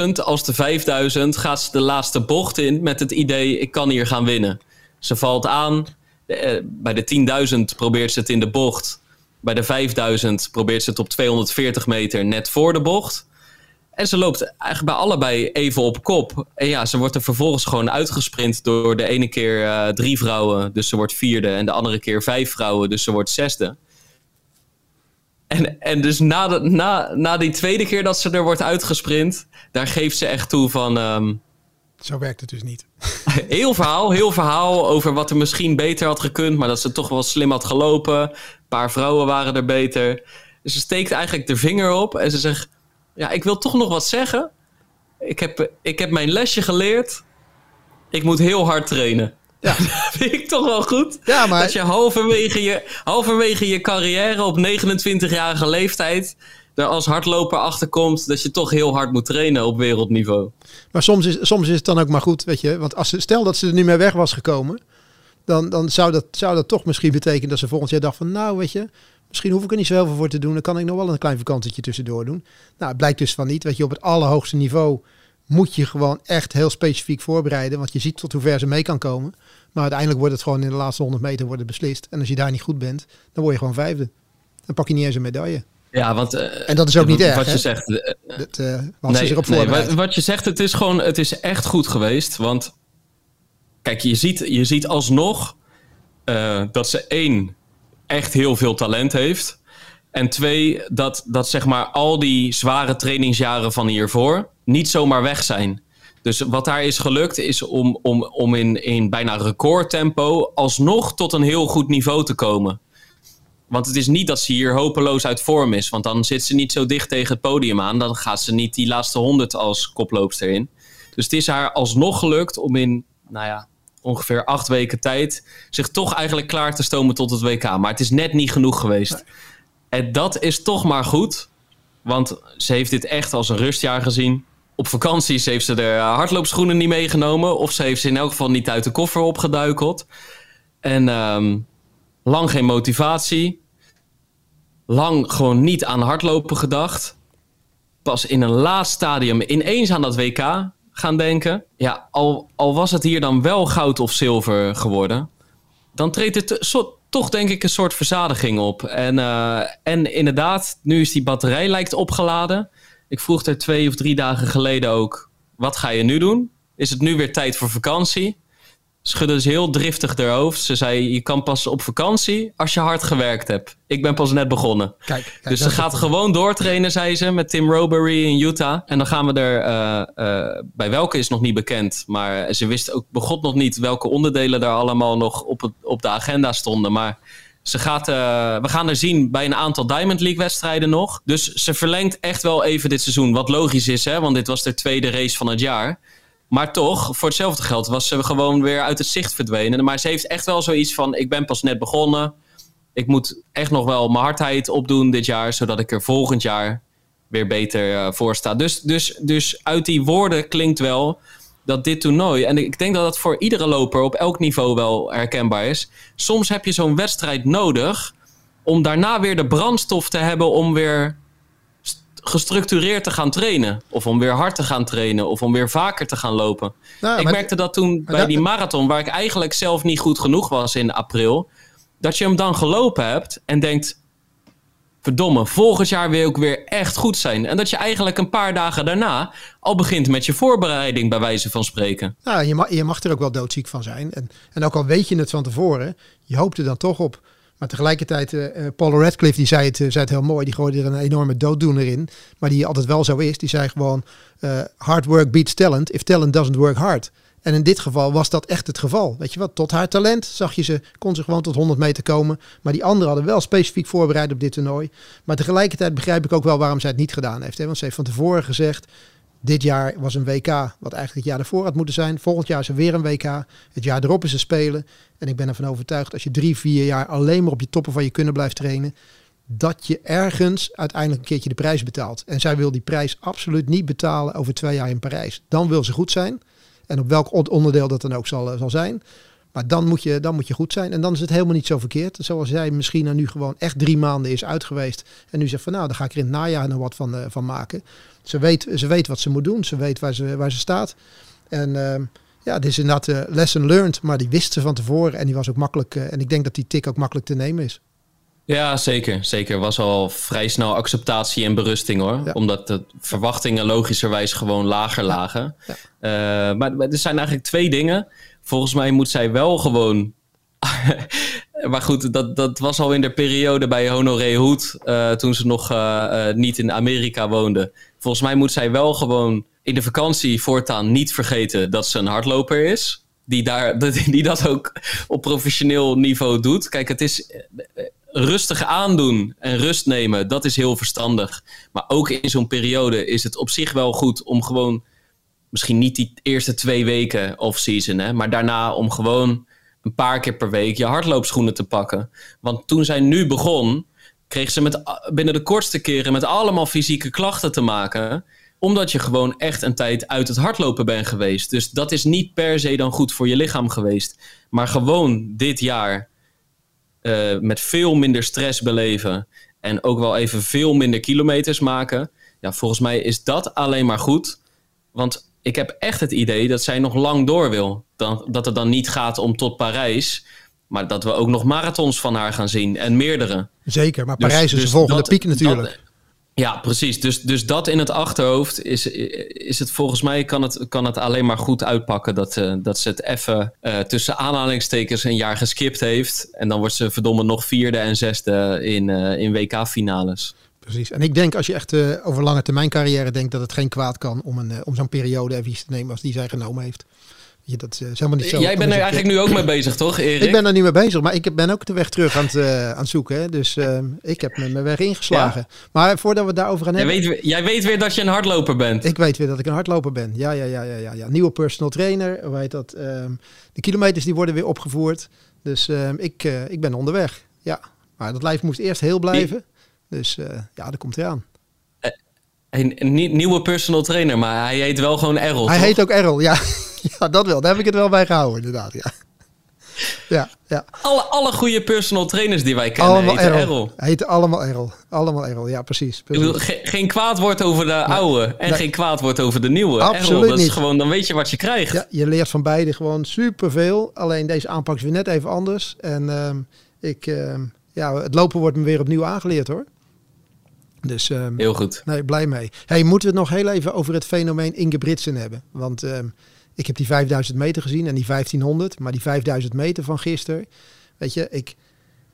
10.000 als de 5.000 gaat ze de laatste bocht in met het idee: ik kan hier gaan winnen. Ze valt aan. Eh, bij de 10.000 probeert ze het in de bocht. Bij de 5.000 probeert ze het op 240 meter net voor de bocht. En ze loopt eigenlijk bij allebei even op kop. En ja, ze wordt er vervolgens gewoon uitgesprint door de ene keer uh, drie vrouwen, dus ze wordt vierde. En de andere keer vijf vrouwen, dus ze wordt zesde. En, en dus na, de, na, na die tweede keer dat ze er wordt uitgesprint, daar geeft ze echt toe van... Um, Zo werkt het dus niet. Heel verhaal, heel verhaal over wat er misschien beter had gekund, maar dat ze toch wel slim had gelopen. Een paar vrouwen waren er beter. Dus ze steekt eigenlijk de vinger op en ze zegt ja, ik wil toch nog wat zeggen. Ik heb, ik heb mijn lesje geleerd. Ik moet heel hard trainen. Ja. dat vind ik toch wel goed. Ja, maar... Dat je halverwege je, halverwege je carrière op 29-jarige leeftijd er als hardloper achterkomt dat je toch heel hard moet trainen op wereldniveau. Maar soms is, soms is het dan ook maar goed, weet je. Want als ze, stel dat ze er nu mee weg was gekomen, dan, dan zou, dat, zou dat toch misschien betekenen dat ze volgend jaar dacht van, nou weet je, Misschien hoef ik er niet zoveel voor te doen. Dan kan ik nog wel een klein vakantietje tussendoor doen. Nou, het blijkt dus van niet. Weet je, op het allerhoogste niveau moet je gewoon echt heel specifiek voorbereiden. Want je ziet tot hoe ver ze mee kan komen. Maar uiteindelijk wordt het gewoon in de laatste 100 meter worden beslist. En als je daar niet goed bent, dan word je gewoon vijfde. Dan pak je niet eens een medaille. Ja, want... Uh, en dat is ook niet erg, Wat je zegt... Uh, dat, uh, nee, ze nee, wat je zegt, het is gewoon... Het is echt goed geweest. Want... Kijk, je ziet, je ziet alsnog... dat ze één echt heel veel talent heeft. En twee, dat, dat zeg maar al die zware trainingsjaren van hiervoor niet zomaar weg zijn. Dus wat daar is gelukt, is om, om, om in, in bijna recordtempo alsnog tot een heel goed niveau te komen. Want het is niet dat ze hier hopeloos uit vorm is. Want dan zit ze niet zo dicht tegen het podium aan. Dan gaat ze niet die laatste honderd als koploopster in. Dus het is haar alsnog gelukt om in, nou ja, ongeveer acht weken tijd zich toch eigenlijk klaar te stomen tot het WK. Maar het is net niet genoeg geweest. En dat is toch maar goed. Want ze heeft dit echt als een rustjaar gezien. Op vakanties heeft ze de hardloopschoenen niet meegenomen. Of ze heeft ze in elk geval niet uit de koffer opgeduikeld. En um, lang geen motivatie. Lang gewoon niet aan hardlopen gedacht. Pas in een laatst stadium ineens aan dat WK gaan denken. Ja, al, al was het hier dan wel goud of zilver geworden. dan treedt er toch denk ik een soort verzadiging op. En, uh, en inderdaad, nu is die batterij lijkt opgeladen. Ik vroeg er twee of drie dagen geleden ook, wat ga je nu doen? Is het nu weer tijd voor vakantie? Schudde ze heel driftig haar hoofd. Ze zei: Je kan pas op vakantie als je hard gewerkt hebt. Ik ben pas net begonnen. Kijk, kijk dus ze gaat gewoon doortrainen, zei ze, met Tim Robery in Utah. En dan gaan we er. Uh, uh, bij welke is nog niet bekend. Maar ze wist ook begot nog niet welke onderdelen daar allemaal nog op, het, op de agenda stonden. Maar. Ze gaat, uh, we gaan er zien bij een aantal Diamond League wedstrijden nog. Dus ze verlengt echt wel even dit seizoen. Wat logisch is, hè? want dit was de tweede race van het jaar. Maar toch, voor hetzelfde geld was ze gewoon weer uit het zicht verdwenen. Maar ze heeft echt wel zoiets van: ik ben pas net begonnen. Ik moet echt nog wel mijn hardheid opdoen dit jaar, zodat ik er volgend jaar weer beter uh, voor sta. Dus, dus, dus uit die woorden klinkt wel dat dit toernooi, en ik denk dat dat voor iedere loper op elk niveau wel herkenbaar is. Soms heb je zo'n wedstrijd nodig om daarna weer de brandstof te hebben om weer gestructureerd te gaan trainen. Of om weer hard te gaan trainen. Of om weer vaker te gaan lopen. Nou, ik merkte dat toen bij die marathon, waar ik eigenlijk zelf niet goed genoeg was in april. Dat je hem dan gelopen hebt en denkt. Verdomme, volgend jaar wil ik weer echt goed zijn. En dat je eigenlijk een paar dagen daarna al begint met je voorbereiding, bij wijze van spreken. Nou, je mag, je mag er ook wel doodziek van zijn. En, en ook al weet je het van tevoren, je hoopt er dan toch op maar tegelijkertijd, uh, Paul Radcliffe die zei, het, zei het heel mooi. Die gooide er een enorme dooddoener in. Maar die altijd wel zo is. Die zei gewoon, hard work beats talent if talent doesn't work hard. En in dit geval was dat echt het geval. Weet je wat, tot haar talent zag je ze, kon ze gewoon tot 100 meter komen. Maar die anderen hadden wel specifiek voorbereid op dit toernooi. Maar tegelijkertijd begrijp ik ook wel waarom zij het niet gedaan heeft. Hè? Want ze heeft van tevoren gezegd, dit jaar was een WK, wat eigenlijk het jaar ervoor had moeten zijn. Volgend jaar is er weer een WK. Het jaar erop is er spelen. En ik ben ervan overtuigd, als je drie, vier jaar alleen maar op je toppen van je kunnen blijft trainen, dat je ergens uiteindelijk een keertje de prijs betaalt. En zij wil die prijs absoluut niet betalen over twee jaar in Parijs. Dan wil ze goed zijn. En op welk onderdeel dat dan ook zal, zal zijn. Maar dan moet, je, dan moet je goed zijn. En dan is het helemaal niet zo verkeerd. Zoals jij misschien nu gewoon echt drie maanden is uit geweest. En nu zegt van nou, dan ga ik er in het najaar nog wat van, uh, van maken. Ze weet, ze weet wat ze moet doen. Ze weet waar ze, waar ze staat. En uh, ja, dit is inderdaad uh, lesson learned. Maar die wist ze van tevoren. En die was ook makkelijk. Uh, en ik denk dat die tik ook makkelijk te nemen is. Ja, zeker. Zeker. Was al vrij snel acceptatie en berusting hoor. Omdat de verwachtingen logischerwijs gewoon lager lagen. Ja. Uh, maar, maar er zijn eigenlijk twee dingen. Volgens mij moet zij wel gewoon maar goed, dat, dat was al in de periode bij Honoré Hoed, uh, toen ze nog uh, uh, niet in Amerika woonde. Volgens mij moet zij wel gewoon in de vakantie voortaan niet vergeten dat ze een hardloper is. Die, daar, die dat ook op professioneel niveau doet. Kijk, het is rustig aandoen en rust nemen, dat is heel verstandig. Maar ook in zo'n periode is het op zich wel goed om gewoon, misschien niet die eerste twee weken off-season, maar daarna om gewoon een paar keer per week je hardloopschoenen te pakken. Want toen zij nu begon, kreeg ze met, binnen de kortste keren met allemaal fysieke klachten te maken. Omdat je gewoon echt een tijd uit het hardlopen bent geweest. Dus dat is niet per se dan goed voor je lichaam geweest. Maar gewoon dit jaar uh, met veel minder stress beleven. En ook wel even veel minder kilometers maken. Ja, volgens mij is dat alleen maar goed. Want ik heb echt het idee dat zij nog lang door wil. Dan, dat het dan niet gaat om tot Parijs. Maar dat we ook nog marathons van haar gaan zien. En meerdere. Zeker, maar dus- Parijs is de dus volgende piek natuurlijk. ja, precies. Dus, dus dat in het achterhoofd is, is het volgens mij kan het, kan het alleen maar goed uitpakken dat, uh, dat ze het even uh, tussen aanhalingstekens een jaar geskipt heeft. En dan wordt ze verdomme nog vierde en zesde in, uh, in WK-finales. Precies. En ik denk als je echt uh, over lange termijn carrière denkt dat het geen kwaad kan om, een, uh, om zo'n periode even te nemen als die zij genomen heeft. Je, dat is helemaal niet zo. Jij bent er eigenlijk nu ook mee bezig, toch, Erik? Ik ben er nu mee bezig, maar ik ben ook de weg terug aan het, aan het zoeken. Hè. Dus ik heb mijn weg ingeslagen. Ja. Maar voordat we het daarover gaan hebben... Jij weet, jij weet, weer dat je een hardloper bent. Ik weet weer dat ik een hardloper ben. Ja, ja, ja, ja, ja. ja. Nieuwe personal trainer. Hoe heet dat? Um, de kilometers die worden weer opgevoerd. Dus um, ik, ik ben onderweg. Ja, maar dat lijf moest eerst heel blijven. Dus uh, ja, dat komt hij aan. Eh, een, nieuwe personal trainer, maar hij heet wel gewoon Errol. Hij heet ook Errol, ja. ja, dat wel. Daar heb ik het wel bij gehouden, inderdaad. Ja. Ja, ja. Alle, alle goede personal trainers die wij kennen allemaal heten Errol. Errol. Heten allemaal Errol. Allemaal Errol, ja precies. precies. Ik bedoel, ge- geen kwaad woord over de oude en Nee. geen kwaad woord over de nieuwe. Absoluut Errol, dat is niet. gewoon, dan weet je wat je krijgt. Ja, je leert van beide gewoon superveel. Alleen deze aanpak is weer net even anders. En ehm, ik, ehm, ja, het lopen wordt me weer opnieuw aangeleerd hoor. Dus ehm, Heel goed. nee, blij mee. Hey, moeten we het nog heel even over het fenomeen Ingebritsen hebben? Want ehm, ik heb die 5000 meter gezien en die 1500. Maar die 5000 meter van gisteren, weet je, ik,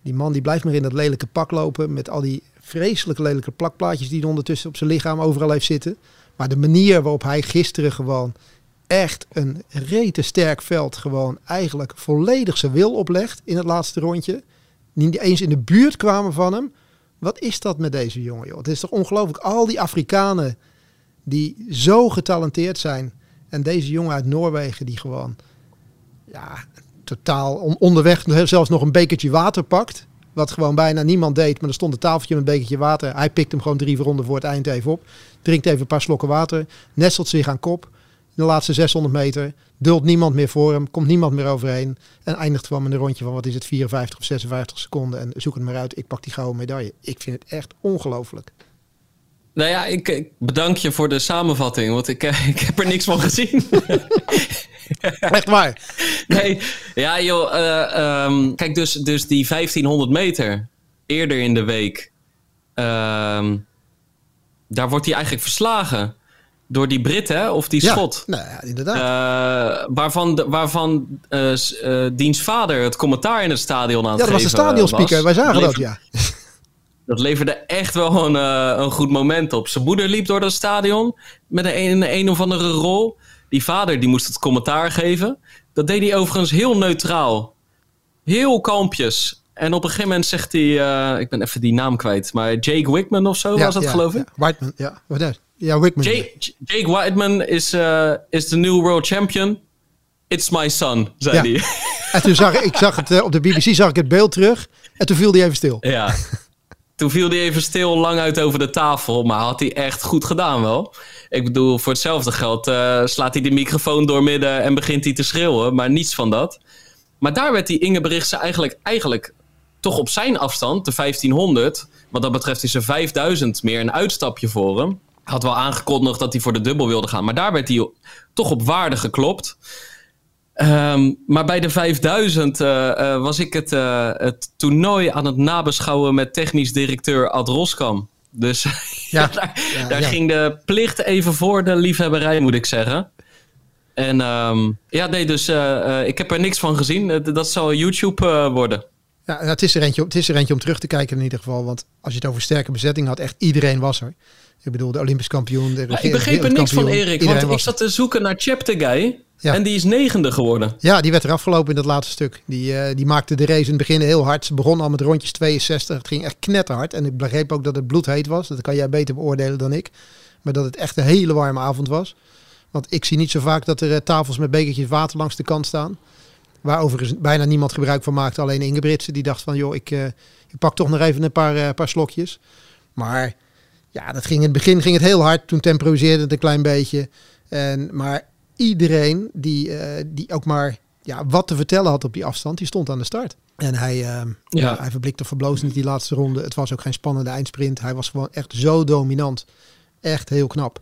die man die blijft maar in dat lelijke pak lopen. Met al die vreselijke lelijke plakplaatjes die hij ondertussen op zijn lichaam overal heeft zitten. Maar de manier waarop hij gisteren gewoon echt een rete sterk veld gewoon eigenlijk volledig zijn wil oplegt in het laatste rondje. Niet eens in de buurt kwamen van hem. Wat is dat met deze jongen, joh? Het is toch ongelooflijk. Al die Afrikanen die zo getalenteerd zijn. En deze jongen uit Noorwegen die gewoon ja, totaal on- onderweg zelfs nog een bekertje water pakt. Wat gewoon bijna niemand deed. Maar er stond een tafeltje met een bekertje water. Hij pikt hem gewoon drie ronden voor het eind even op. Drinkt even een paar slokken water. Nestelt zich aan kop. In de laatste 600 meter. Duldt niemand meer voor hem. Komt niemand meer overheen. En eindigt gewoon met een rondje van wat is het 54 of 56 seconden. En zoek het maar uit. Ik pak die gouden medaille. Ik vind het echt ongelooflijk. Nou ja, ik, ik bedank je voor de samenvatting, want ik, eh, ik heb er niks van gezien. Echt waar. nee, ja joh, eh, ehm, kijk dus, dus die 1500 meter eerder in de week, ehm, daar wordt hij eigenlijk verslagen door die Brit, hè, of die Ja, Schot. nou ja, inderdaad. Eh, waarvan de, waarvan eh, eh, diens vader het commentaar in het stadion aan het ja, dat was de geven stadionspeaker. was. Wij zagen dat, ja. Dat leverde echt wel een, een goed moment op. Zijn moeder liep door dat stadion met een, een, een of andere rol. Die vader die moest het commentaar geven. Dat deed hij overigens heel neutraal. Heel kalmpjes. En op een gegeven moment zegt hij... ik ben even die naam kwijt. Maar Jake Wickman of zo ja, was dat ja, geloof ik? Ja, Whiteman, ja. Wat Ja, Wickman. Jake, Jake Whiteman is, eh is de new world champion. It's my son, zei Ja. hij. En toen zag ik, ik zag het eh, op de BBC, zag ik het beeld terug. En toen viel hij even stil. Ja. Toen viel hij even stil lang uit over de tafel. Maar had hij echt goed gedaan wel. Ik bedoel, voor hetzelfde geld eh, slaat hij de microfoon doormidden en begint hij te schreeuwen. Maar niets van dat. Maar daar werd die Ingebrigtsen eigenlijk, eigenlijk toch op zijn afstand, de 1500. Wat dat betreft is er 5000 meer een uitstapje voor hem. Had wel aangekondigd dat hij voor de dubbel wilde gaan. Maar daar werd hij toch op waarde geklopt. Ehm, maar bij de 5000 eh, eh, was ik het, eh, het toernooi aan het nabeschouwen met technisch directeur Ad Roskam. Dus Ja, daar, ja, daar ja. ging de plicht even voor de liefhebberij, moet ik zeggen. En ehm, ja, nee, dus ik heb er niks van gezien. Dat zal YouTube worden. Ja, het, is er eentje, het is er eentje om terug te kijken in ieder geval. Want als je het over sterke bezetting had, echt iedereen was er. Ik bedoel, de Olympisch kampioen, de ik begreep er niks van Erik, iedereen want ik was zat te zoeken naar Cheptegei. Ja. En die is negende geworden. Ja, die werd er afgelopen in dat laatste stuk. Die, eh, die maakte de race in het begin heel hard. Ze begon al met rondjes 62. Het ging echt knetterhard. En ik begreep ook dat het bloedheet was. Dat kan jij beter beoordelen dan ik. Maar dat het echt een hele warme avond was. Want ik zie niet zo vaak dat er eh, tafels met bekertjes water langs de kant staan. Waar overigens bijna niemand gebruik van maakte. Alleen Ingebritsen die dacht van, joh, ik, eh, ik pak toch nog even een paar, paar slokjes. Maar ja, dat ging in het begin ging het heel hard. Toen temporiseerde het een klein beetje. En, maar iedereen die, eh, die ook maar ja, wat te vertellen had op die afstand, die stond aan de start. En hij, eh, ja. hij verblikte verblozend die laatste ronde. Het was ook geen spannende eindsprint. Hij was gewoon echt zo dominant. Echt heel knap.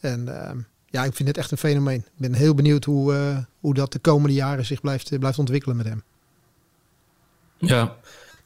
En eh, ja, ik vind het echt een fenomeen. Ik ben heel benieuwd hoe, eh, hoe dat de komende jaren zich blijft, blijft ontwikkelen met hem. Ja.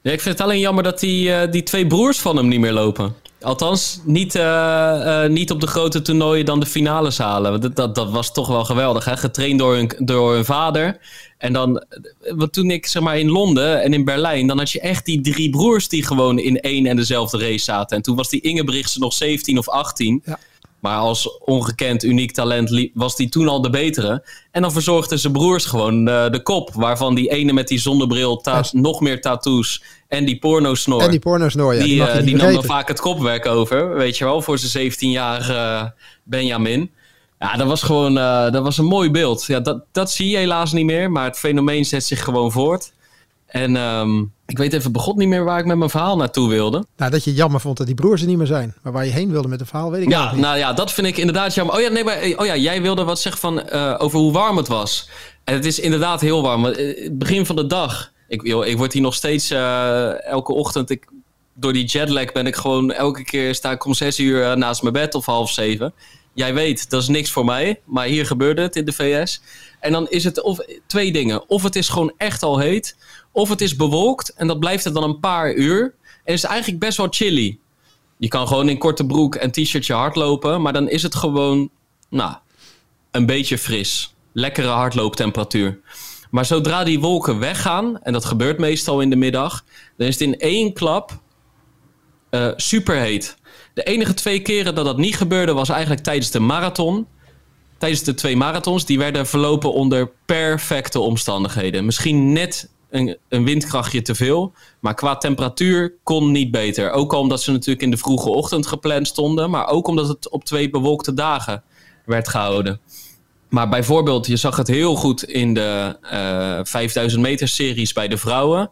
ja, ik vind het alleen jammer dat die, die twee broers van hem niet meer lopen. Althans, niet, eh, eh, niet op de grote toernooien dan de finales halen. Dat, dat, was toch wel geweldig. Hè? Getraind door hun, door hun vader. En dan, eh, want toen ik zeg maar in Londen en in Berlijn, dan had je echt die drie broers die gewoon in één en dezelfde race zaten. En toen was die Ingebrigtsen nog 17 of 18. Ja. Maar als ongekend, uniek talent was die toen al de betere. En dan verzorgden zijn broers gewoon eh, de kop. Waarvan die ene met die zonnebril, nog meer tattoos en die pornosnor. En die pornosnoor, ja, die, die, eh, die nam dan vaak het kopwerk over, weet je wel, voor zijn 17-jarige Benjamin. Ja, dat was gewoon eh, dat was een mooi beeld. Ja, dat, dat zie je helaas niet meer, maar het fenomeen zet zich gewoon voort. En ehm, ik weet even begot niet meer waar ik met mijn verhaal naartoe wilde. Nou, dat je jammer vond dat die broers er niet meer zijn. Maar waar je heen wilde met het verhaal, weet ik Ja, niet. nou ja, dat vind ik inderdaad jammer. Oh ja, nee, maar, oh ja jij wilde wat zeggen van, eh, over hoe warm het was. En het is inderdaad heel warm. Het begin van de dag. Ik, joh, ik word hier nog steeds elke ochtend. Ik, door die jetlag ben ik gewoon elke keer sta ik om zes uur naast mijn bed of half zeven. Jij weet, dat is niks voor mij. Maar hier gebeurde het in de VS. En dan is het of, twee dingen. Of het is gewoon echt al heet. Of het is bewolkt. En dat blijft het dan een paar uur. En is het eigenlijk best wel chilly. Je kan gewoon in korte broek en t-shirtje hardlopen. Maar dan is het gewoon, nou, een beetje fris. Lekkere hardlooptemperatuur. Maar zodra die wolken weggaan, en dat gebeurt meestal in de middag, dan is het in één klap uh, superheet. De enige twee keren dat dat niet gebeurde was eigenlijk tijdens de marathon. Tijdens de twee marathons, die werden verlopen onder perfecte omstandigheden. Misschien net een, een windkrachtje te veel, maar qua temperatuur kon niet beter. Ook al omdat ze natuurlijk in de vroege ochtend gepland stonden, maar ook omdat het op twee bewolkte dagen werd gehouden. Maar bijvoorbeeld, je zag het heel goed in de uh, eh, 5000 meter series bij de vrouwen.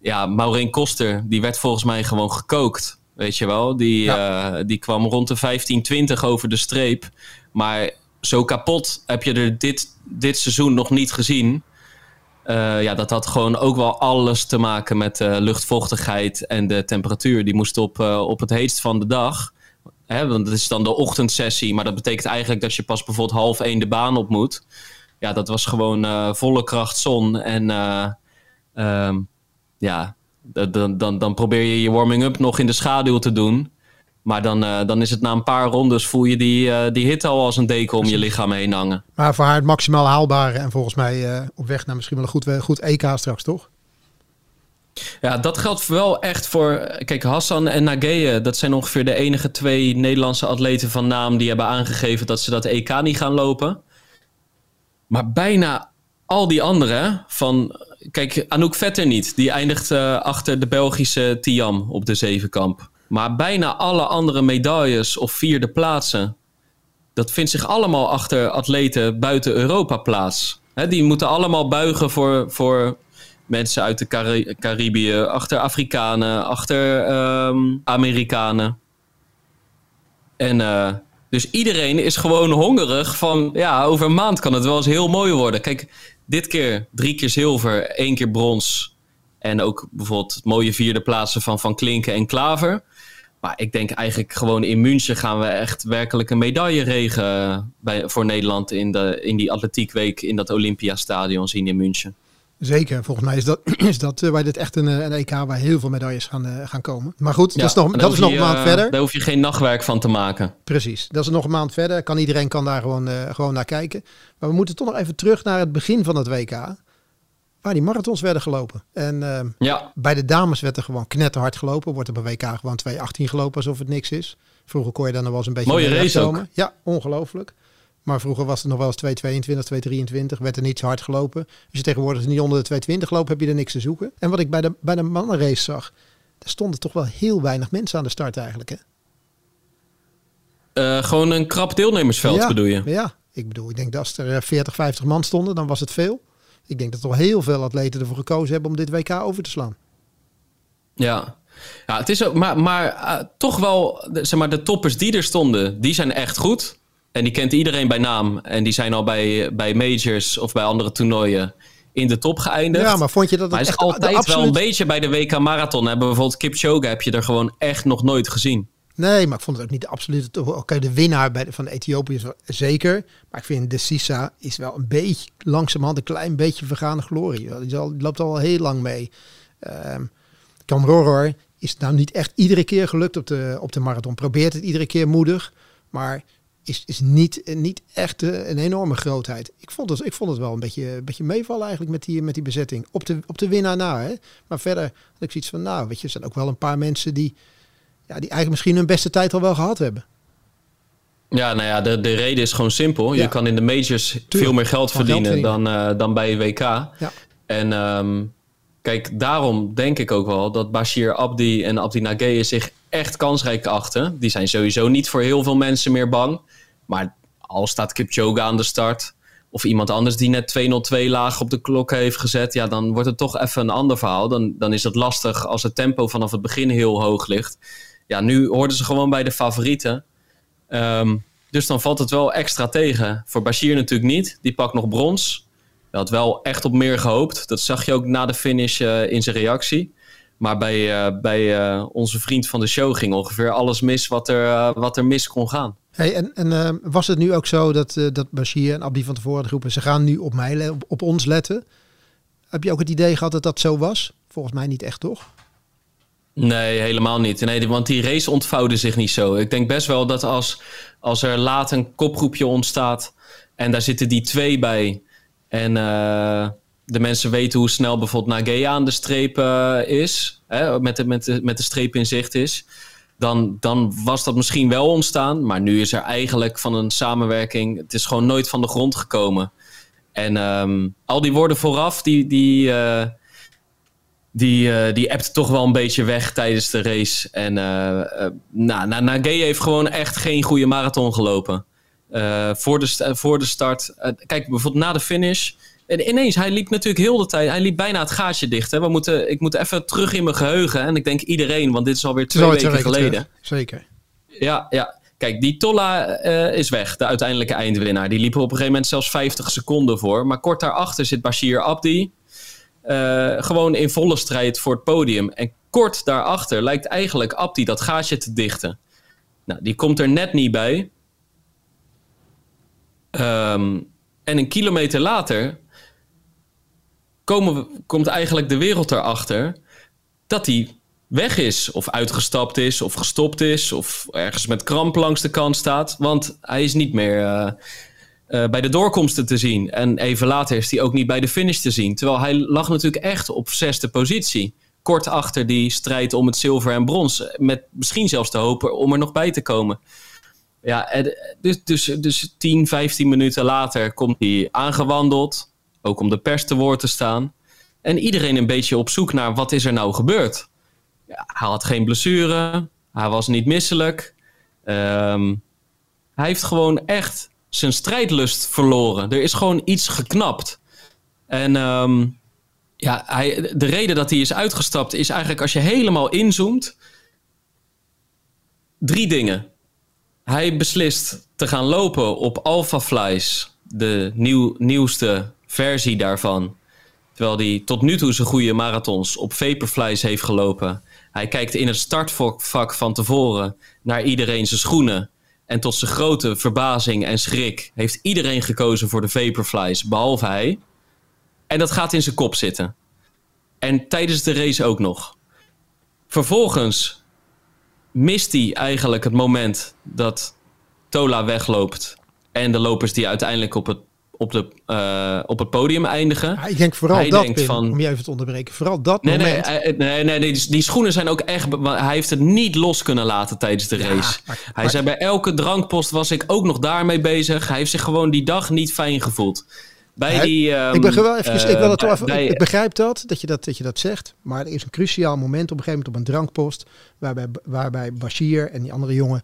Ja, Maureen Koster, die werd volgens mij gewoon gekookt. Weet je wel, die, eh, die kwam rond de 15, 20 over de streep. Maar zo kapot heb je er dit, dit seizoen nog niet gezien. Uh, ja, dat had gewoon ook wel alles te maken met uh, luchtvochtigheid en de temperatuur. Die moest op, op het heetst van de dag. Hè, want het is dan de ochtendsessie, maar dat betekent eigenlijk dat je pas bijvoorbeeld half één de baan op moet. Ja, dat was gewoon volle kracht zon. En ehm, ja, dan, dan, dan probeer je je warming-up nog in de schaduw te doen. Maar dan, uh, dan is het na een paar rondes voel je die, uh, die hitte al als een deken om je lichaam heen hangen. Maar voor haar het maximaal haalbare en volgens mij uh, op weg naar misschien wel een goed, goed EK straks, toch? Ja, dat geldt wel echt voor. Kijk, Hassan en Nageye, dat zijn ongeveer de enige twee Nederlandse atleten van naam die hebben aangegeven dat ze dat EK niet gaan lopen. Maar bijna al die anderen, van Kijk, Anouk Vetter niet. Die eindigt achter de Belgische Tiam op de zevenkamp. Maar bijna alle andere medailles of vierde plaatsen... dat vindt zich allemaal achter atleten buiten Europa plaats. Die moeten allemaal buigen voor, voor mensen uit de Cari achter Afrikanen, achter um, Amerikanen. En... Uh, dus iedereen is gewoon hongerig van, ja, over een maand kan het wel eens heel mooi worden. Kijk, dit keer drie keer zilver, één keer brons. En ook bijvoorbeeld mooie vierde plaatsen van Van Klinken en Klaver. Maar ik denk eigenlijk gewoon in München gaan we echt werkelijk een medailleregen bij, voor Nederland in, de, in die atletiekweek in dat Olympiastadion zien in München. Zeker, volgens mij is dat, is dat uh, waar dit echt een, een, EK waar heel veel medailles gaan, uh, gaan komen. Maar goed, ja, dat is nog, dat is nog een maand uh, verder. Daar hoef je geen nachtwerk van te maken. Precies, dat is nog een maand verder. Kan, iedereen kan daar gewoon, gewoon naar kijken. Maar we moeten toch nog even terug naar het begin van het WK. Waar die marathons werden gelopen. En ja. bij de dames werd er gewoon knetterhard gelopen. Wordt er bij WK gewoon 2.18 gelopen alsof het niks is. Vroeger kon je dan nog wel eens een beetje... Mooie race ook. Ja, ongelooflijk. Maar vroeger was het nog wel eens 2,22, 2,23. Werd er niet zo hard gelopen. Als je tegenwoordig niet onder de 2,20 loopt, heb je er niks te zoeken. En wat ik bij de, bij de mannenrace zag, er stonden toch wel heel weinig mensen aan de start eigenlijk. Hè? Uh, gewoon een krap deelnemersveld bedoel je? Ja, ik bedoel, ik denk dat als er 40, eh, 50 man stonden, dan was het veel. Ik denk dat toch heel veel atleten ervoor gekozen hebben om dit WK over te slaan. Ja, ja het is ook, maar, maar uh, toch wel, zeg maar, de toppers die er stonden, die zijn echt goed. En die kent iedereen bij naam. En die zijn al bij, bij majors of bij andere toernooien in de top geëindigd. Ja, maar vond je dat het is altijd wel een beetje bij de WK Marathon. Hebben bijvoorbeeld Kipchoge heb je er gewoon echt nog nooit gezien. Nee, maar ik vond het ook niet absoluut. Oké, de winnaar bij de, van Ethiopië is zeker. Maar ik vind de Sisa is wel een beetje langzamerhand een klein beetje vergane glorie. Die, loopt al heel lang mee. Um, is nou niet echt iedere keer gelukt op de, op de marathon. Probeert het iedere keer moedig. Maar is, is niet, niet echt een enorme grootheid. Ik vond het, ik vond het wel een beetje, beetje meevallen eigenlijk met die, met die bezetting. Op de, op de winnaar na. Maar verder had ik zoiets van, nou, weet je, er zijn ook wel een paar mensen die, ja, die eigenlijk misschien hun beste tijd al wel gehad hebben. Ja, nou ja, de, de reden is gewoon simpel. Je kan in de majors veel meer geld verdienen, Dan, uh, dan bij WK. Ja. En um, kijk, daarom denk ik ook wel dat Bashir Abdi en Abdi Nageye zich echt kansrijk achten. Die zijn sowieso niet voor heel veel mensen meer bang. Maar al staat Kipchoge aan de start of iemand anders die net 202 laag op de klok heeft gezet, ja, dan wordt het toch even een ander verhaal. Dan, dan is het lastig als het tempo vanaf het begin heel hoog ligt. Ja, nu hoorden ze gewoon bij de favorieten. Um, dus dan valt het wel extra tegen. Voor Bashir natuurlijk niet. Die pakt nog brons. had wel echt op meer gehoopt. Dat zag je ook na de finish in zijn reactie. Maar bij, bij onze vriend van de show ging ongeveer alles mis wat er, wat er mis kon gaan. Hey, en en was het nu ook zo dat, dat Bashir en Abdi van tevoren de groepen, ze gaan nu op mij, op, op ons letten? Heb je ook het idee gehad dat dat zo was? Volgens mij niet echt, toch? Nee, helemaal niet. Nee, want die race ontvouwde zich niet zo. Ik denk best wel dat als, als er laat een kopgroepje ontstaat en daar zitten die twee bij en uh, de mensen weten hoe snel bijvoorbeeld Nagea aan de streep uh, is, hè, met, de, met, de, met de streep in zicht is, dan, dan was dat misschien wel ontstaan. Maar nu is er eigenlijk van een samenwerking, het is gewoon nooit van de grond gekomen. En um, al die woorden vooraf, die, die, uh, die, uh, die appt toch wel een beetje weg tijdens de race. En uh, nou, Nagay heeft gewoon echt geen goede marathon gelopen. voor, de, voor de start. kijk, bijvoorbeeld na de finish. En ineens, hij liep natuurlijk heel de tijd. Hij liep bijna het gaatje dicht. Hè. We moeten, ik moet even terug in mijn geheugen. En ik denk iedereen, want dit is alweer twee weken geleden. Zeker. Ja, ja. Kijk, die Tolla uh, is weg, de uiteindelijke eindwinnaar. Die liep er op een gegeven moment zelfs 50 seconden voor. Maar kort daarachter zit Bashir Abdi. Uh, gewoon in volle strijd voor het podium. En kort daarachter lijkt eigenlijk Abdi dat gaatje te dichten. Nou, die komt er net niet bij. Um, en een kilometer later komen komt eigenlijk de wereld erachter dat hij weg is, of uitgestapt is, of gestopt is, of ergens met kramp langs de kant staat. Want hij is niet meer uh, uh, bij de doorkomsten te zien. En even later is hij ook niet bij de finish te zien. Terwijl hij lag natuurlijk echt op zesde positie. Kort achter die strijd om het zilver en brons. Met misschien zelfs de hoop om er nog bij te komen. Ja, dus, dus, dus 10, 15 minuten later komt hij aangewandeld. Ook om de pers te woord te staan. En iedereen een beetje op zoek naar wat is er nou gebeurd. Hij had geen blessure. Hij was niet misselijk. Um, hij heeft gewoon echt zijn strijdlust verloren. Er is gewoon iets geknapt. En um, ja, hij, de reden dat hij is uitgestapt is eigenlijk als je helemaal inzoomt. Drie dingen. Hij beslist te gaan lopen op Alpha Flies, de nieuw, nieuwste versie daarvan. Terwijl hij tot nu toe zijn goede marathons op Vaporflies heeft gelopen. Hij kijkt in het startvak van tevoren naar iedereen zijn schoenen. En tot zijn grote verbazing en schrik heeft iedereen gekozen voor de Vaporflies, behalve hij. En dat gaat in zijn kop zitten. En tijdens de race ook nog. Vervolgens mist hij eigenlijk het moment dat Tola wegloopt. En de lopers die uiteindelijk op het op, de, uh, op het podium eindigen. Ja, ik denk vooral hij dat, denkt van, om je even te onderbreken. Vooral dat nee, moment. Nee, nee, nee, die, die, schoenen zijn ook echt... Hij heeft het niet los kunnen laten tijdens de race. Maar, hij zei bij elke drankpost was ik ook nog daarmee bezig. Hij heeft zich gewoon die dag niet fijn gevoeld. Bij die, um, ik, ben wel even, uh, ik, wil het even, bij, ik begrijp dat, dat je dat, dat je dat zegt. Maar er is een cruciaal moment op een gegeven moment op een drankpost... waarbij, waarbij Bashir en die andere jongen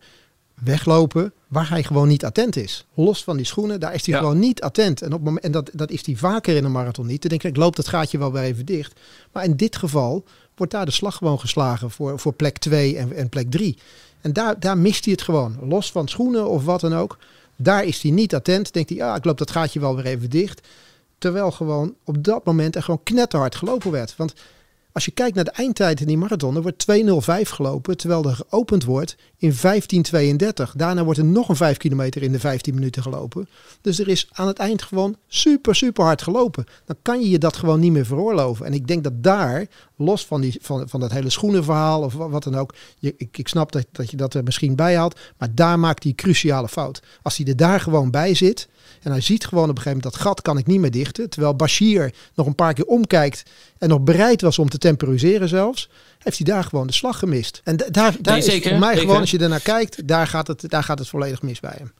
weglopen waar hij gewoon niet attent is. Los van die schoenen, daar is hij gewoon niet attent. En, op moment, en dat, dat is hij vaker in een marathon niet. Dan denk ik, ik loop dat gaatje wel weer even dicht. Maar in dit geval wordt daar de slag gewoon geslagen voor, voor plek 2 en, en plek 3. En daar, daar mist hij het gewoon. Los van schoenen of wat dan ook. Daar is hij niet attent. Denkt hij, ah, ik loop dat gaatje wel weer even dicht. Terwijl gewoon op dat moment er gewoon knetterhard gelopen werd. Want als je kijkt naar de eindtijd in die marathon, er wordt 2.05 gelopen, terwijl er geopend wordt in 15.32. Daarna wordt er nog een 5 kilometer in de 15 minuten gelopen. Dus er is aan het eind gewoon super, super hard gelopen. Dan kan je je dat gewoon niet meer veroorloven. En ik denk dat daar, los van, die, van, van dat hele schoenenverhaal of wat dan ook, je, ik, ik snap dat, dat je dat er misschien bij haalt, maar daar maakt hij cruciale fout. Als hij er daar gewoon bij zit, en hij ziet gewoon op een gegeven moment dat gat kan ik niet meer dichten. Terwijl Bashir nog een paar keer omkijkt en nog bereid was om te temporiseren zelfs. Heeft hij daar gewoon de slag gemist. En daar, daar is voor mij gewoon, als je ernaar kijkt, daar gaat, het, daar gaat het volledig mis bij hem.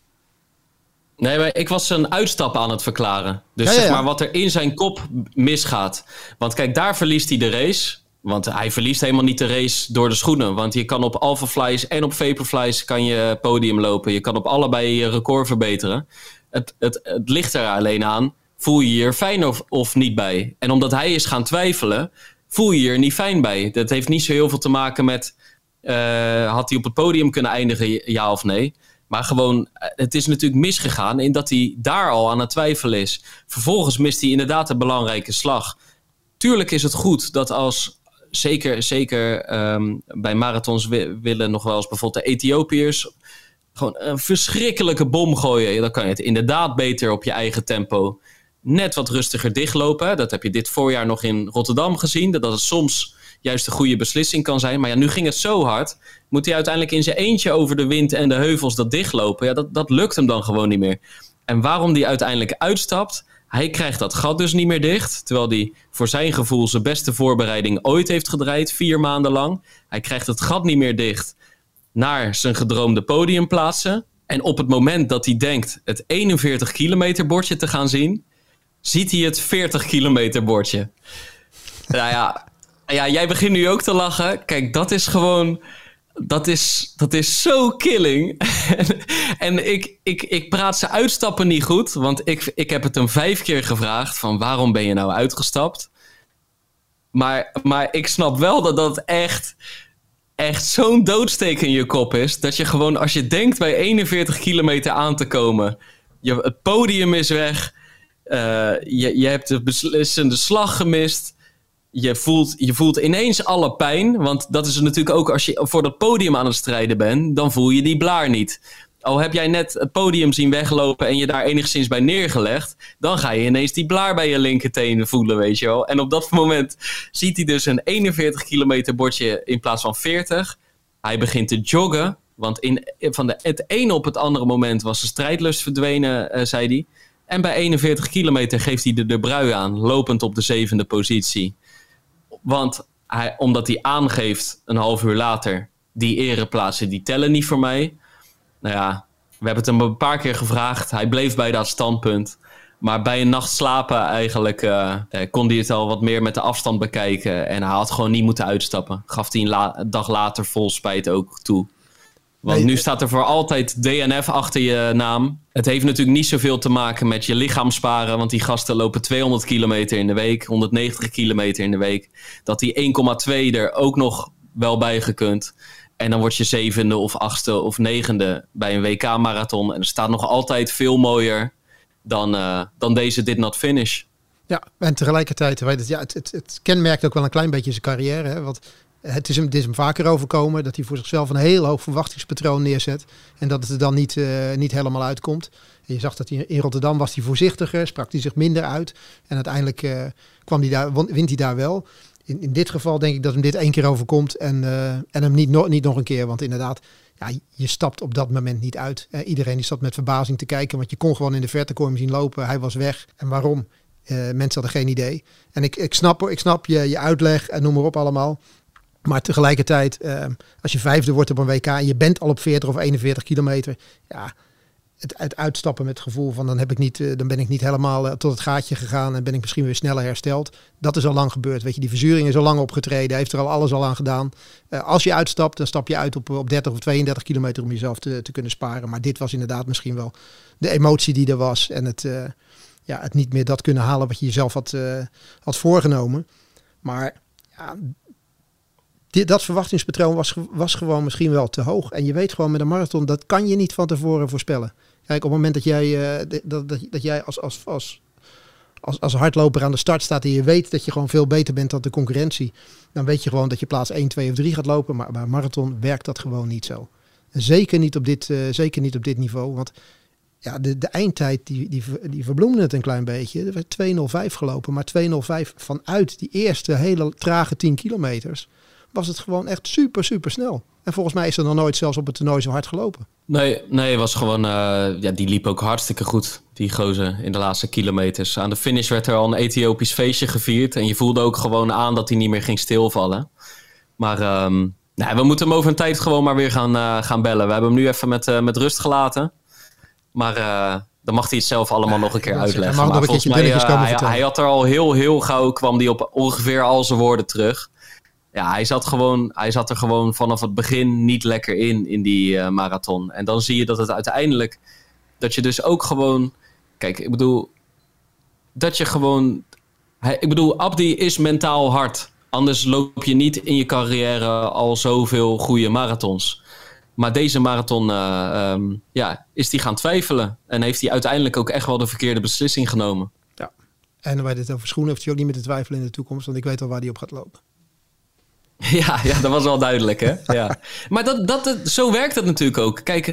Nee, maar ik was een uitstap aan het verklaren. Dus zeg maar wat er in zijn kop misgaat. Want kijk, daar verliest hij de race. Want hij verliest helemaal niet de race door de schoenen. Want je kan op Alpha Flies en op Vaporflies kan je podium lopen. Je kan op allebei je record verbeteren. Het, het, het ligt er alleen aan, voel je je er fijn of, niet bij? En omdat hij is gaan twijfelen, voel je je er niet fijn bij. Dat heeft niet zo heel veel te maken met, uh, had hij op het podium kunnen eindigen, ja of nee? Maar gewoon, eh, het is natuurlijk misgegaan in dat hij daar al aan het twijfelen is. Vervolgens mist hij inderdaad een belangrijke slag. Tuurlijk is het goed dat als, zeker, zeker ehm, bij marathons willen nog wel eens bijvoorbeeld de Ethiopiërs gewoon een verschrikkelijke bom gooien. Dan kan je het inderdaad beter op je eigen tempo net wat rustiger dichtlopen. Dat heb je dit voorjaar nog in Rotterdam gezien. Dat het soms juist een goede beslissing kan zijn. Maar ja, nu ging het zo hard. Moet hij uiteindelijk in zijn eentje over de wind en de heuvels dat dichtlopen? Ja, dat, dat lukt hem dan gewoon niet meer. En waarom die uiteindelijk uitstapt? Hij krijgt dat gat dus niet meer dicht. Terwijl hij voor zijn gevoel zijn beste voorbereiding ooit heeft gedraaid. Vier maanden lang. Hij krijgt het gat niet meer dicht naar zijn gedroomde podiumplaatsen. En op het moment dat hij denkt het 41 kilometer bordje te gaan zien, ziet hij het 40 kilometer bordje. nou ja, ja, jij begint nu ook te lachen. Kijk, dat is gewoon. Dat is, dat is zo killing. en, en ik, ik, ik praat ze uitstappen niet goed. Want ik, ik heb het hem vijf keer gevraagd: van waarom ben je nou uitgestapt? Maar, maar ik snap wel dat dat echt, echt zo'n doodsteek in je kop is. Dat je gewoon, als je denkt bij 41 kilometer aan te komen, je, het podium is weg. Uh, je, je hebt de beslissende slag gemist je voelt, je voelt ineens alle pijn. Want dat is natuurlijk ook als je voor dat podium aan het strijden bent, dan voel je die blaar niet. Al heb jij net het podium zien weglopen en je daar enigszins bij neergelegd, dan ga je ineens die blaar bij je linkertenen voelen, weet je wel. En op dat moment ziet hij dus een 41 kilometer bordje in plaats van 40. Hij begint te joggen, want in, van de, het ene op het andere moment was de strijdlust verdwenen, uh, zei hij. En bij 41 kilometer geeft hij de, de brui aan, lopend op de zevende positie. Want hij, omdat hij aangeeft een half uur later, die ereplaatsen die tellen niet voor mij. Nou ja, we hebben het hem een paar keer gevraagd. Hij bleef bij dat standpunt. Maar bij een nacht slapen eigenlijk uh, kon hij het al wat meer met de afstand bekijken. En hij had gewoon niet moeten uitstappen. Gaf hij een dag later vol spijt ook toe. Want nu staat er voor altijd DNF achter je naam. Het heeft natuurlijk niet zoveel te maken met je lichaam sparen. Want die gasten lopen 200 kilometer in de week, 190 kilometer in de week. Dat die 1,2 er ook nog wel bij gekund. En dan word je zevende of achtste of negende bij een WK-marathon. En er staat nog altijd veel mooier dan, uh, dan deze Did Not Finish. Ja, en tegelijkertijd, weet het, ja, het, het, kenmerkt ook wel een klein beetje zijn carrière. Hè? Want het is, hem, het is hem vaker overkomen dat hij voor zichzelf een heel hoog verwachtingspatroon neerzet. En dat het er dan niet, uh, niet helemaal uitkomt. En je zag dat hij in Rotterdam was hij voorzichtiger, sprak hij zich minder uit. En uiteindelijk uh, kwam hij daar, wint hij daar wel. In, in dit geval denk ik dat hem dit één keer overkomt en, uh, en hem niet, niet nog een keer. Want inderdaad, ja, je stapt op dat moment niet uit. iedereen die zat met verbazing te kijken, want je kon gewoon in de verte kon zien lopen. Hij was weg. En waarom? mensen hadden geen idee. En ik, ik, snap, ik snap je, je uitleg en noem maar op allemaal. Maar tegelijkertijd, als je vijfde wordt op een WK en je bent al op 40 of 41 kilometer, ja, het, het uitstappen met het gevoel van dan, heb ik niet, uh, dan ben ik niet helemaal uh, tot het gaatje gegaan en ben ik misschien weer sneller hersteld. Dat is al lang gebeurd. Weet je, die verzuring is al lang opgetreden, heeft er al alles al aan gedaan. Uh, als je uitstapt, dan stap je uit op, op 30 of 32 kilometer om jezelf te, te kunnen sparen. Maar dit was inderdaad misschien wel de emotie die er was en het, ja, het niet meer dat kunnen halen wat je jezelf had, had voorgenomen. Maar ja, dat verwachtingspatroon was, was gewoon misschien wel te hoog. En je weet gewoon met een marathon, dat kan je niet van tevoren voorspellen. Kijk, op het moment dat jij, uh, dat, dat, jij als, als, als, als, als hardloper aan de start staat en je weet dat je gewoon veel beter bent dan de concurrentie, dan weet je gewoon dat je plaats 1, 2 of 3 gaat lopen. Maar bij marathon werkt dat gewoon niet zo. zeker niet op dit, uh, zeker niet op dit niveau. Want ja, de, de eindtijd die, die, die verbloemde het een klein beetje. Er werd 2.05 gelopen, maar 2.05 vanuit die eerste hele trage 10 kilometers was het gewoon echt super, super snel. En volgens mij is er nog nooit zelfs op het toernooi zo hard gelopen. Nee, nee, was gewoon, uh, ja, die liep ook hartstikke goed, die gozer, in de laatste kilometers. Aan de finish werd er al een Ethiopisch feestje gevierd. En je voelde ook gewoon aan dat hij niet meer ging stilvallen. Maar um, nou, we moeten hem over een tijd gewoon maar weer gaan, uh, gaan bellen. We hebben hem nu even met, uh, met rust gelaten. Maar dan mag hij het zelf allemaal nog een keer uitleggen. Hij, maar volgens mij, hij, hij, had er al heel, heel gauw, kwam hij op ongeveer al zijn woorden terug ja, hij zat, gewoon, hij zat er gewoon vanaf het begin niet lekker in, in die uh, marathon. En dan zie je dat het uiteindelijk, dat je dus ook gewoon, kijk, ik bedoel, dat je gewoon, hij, ik bedoel, Abdi is mentaal hard. Anders loop je niet in je carrière al zoveel goede marathons. Maar deze marathon ehm, ja, is hij gaan twijfelen. En heeft hij uiteindelijk ook echt wel de verkeerde beslissing genomen. Ja, en waar dit over schoenen heeft hij ook niet meer te twijfelen in de toekomst. Want ik weet al waar hij op gaat lopen. Ja, ja, dat was wel duidelijk, hè? Ja. Maar dat, dat, zo werkt het natuurlijk ook. Kijk,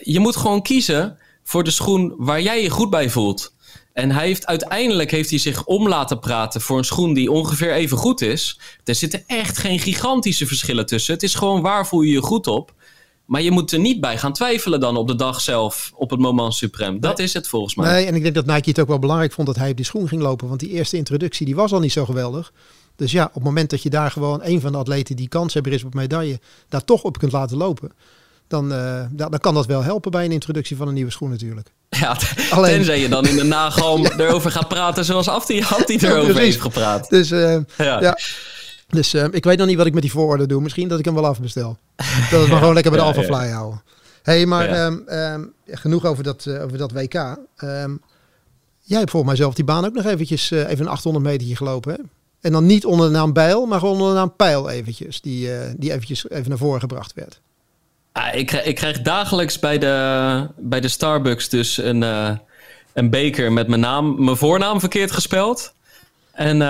je moet gewoon kiezen voor de schoen waar jij je goed bij voelt. En hij heeft, uiteindelijk heeft hij zich om laten praten voor een schoen die ongeveer even goed is. Er zitten echt geen gigantische verschillen tussen. Het is gewoon waar voel je je goed op. Maar je moet er niet bij gaan twijfelen dan op de dag zelf, op het moment suprem. Dat is het volgens mij. Nee, en ik denk dat Nike het ook wel belangrijk vond dat hij op die schoen ging lopen. Want die eerste introductie die was al niet zo geweldig. Dus ja, op het moment dat je daar gewoon een van de atleten die kans hebben is op medaille, daar toch op kunt laten lopen dan, uh, dan kan dat wel helpen bij een introductie van een nieuwe schoen natuurlijk. Ja, Alleen... tenzij je dan in de nagalm erover gaat praten zoals Afti had die erover heeft gepraat. Dus, uh, ja. ja. Dus uh, ik weet nog niet wat ik met die voororde doe. Misschien dat ik hem wel afbestel. Dat maar gewoon lekker bij de Alpha Fly houden. hey, maar um, um, genoeg over dat, over dat WK. Um, jij hebt volgens mij zelf die baan ook nog eventjes even een 800 meter gelopen, hè? En dan niet onder de naam Bijl, maar gewoon onder de naam Pijl eventjes. Die, die eventjes even naar voren gebracht werd. Ah, ik, ik krijg dagelijks bij de, bij de Starbucks dus een, uh, een beker met mijn naam, mijn voornaam verkeerd gespeld. En,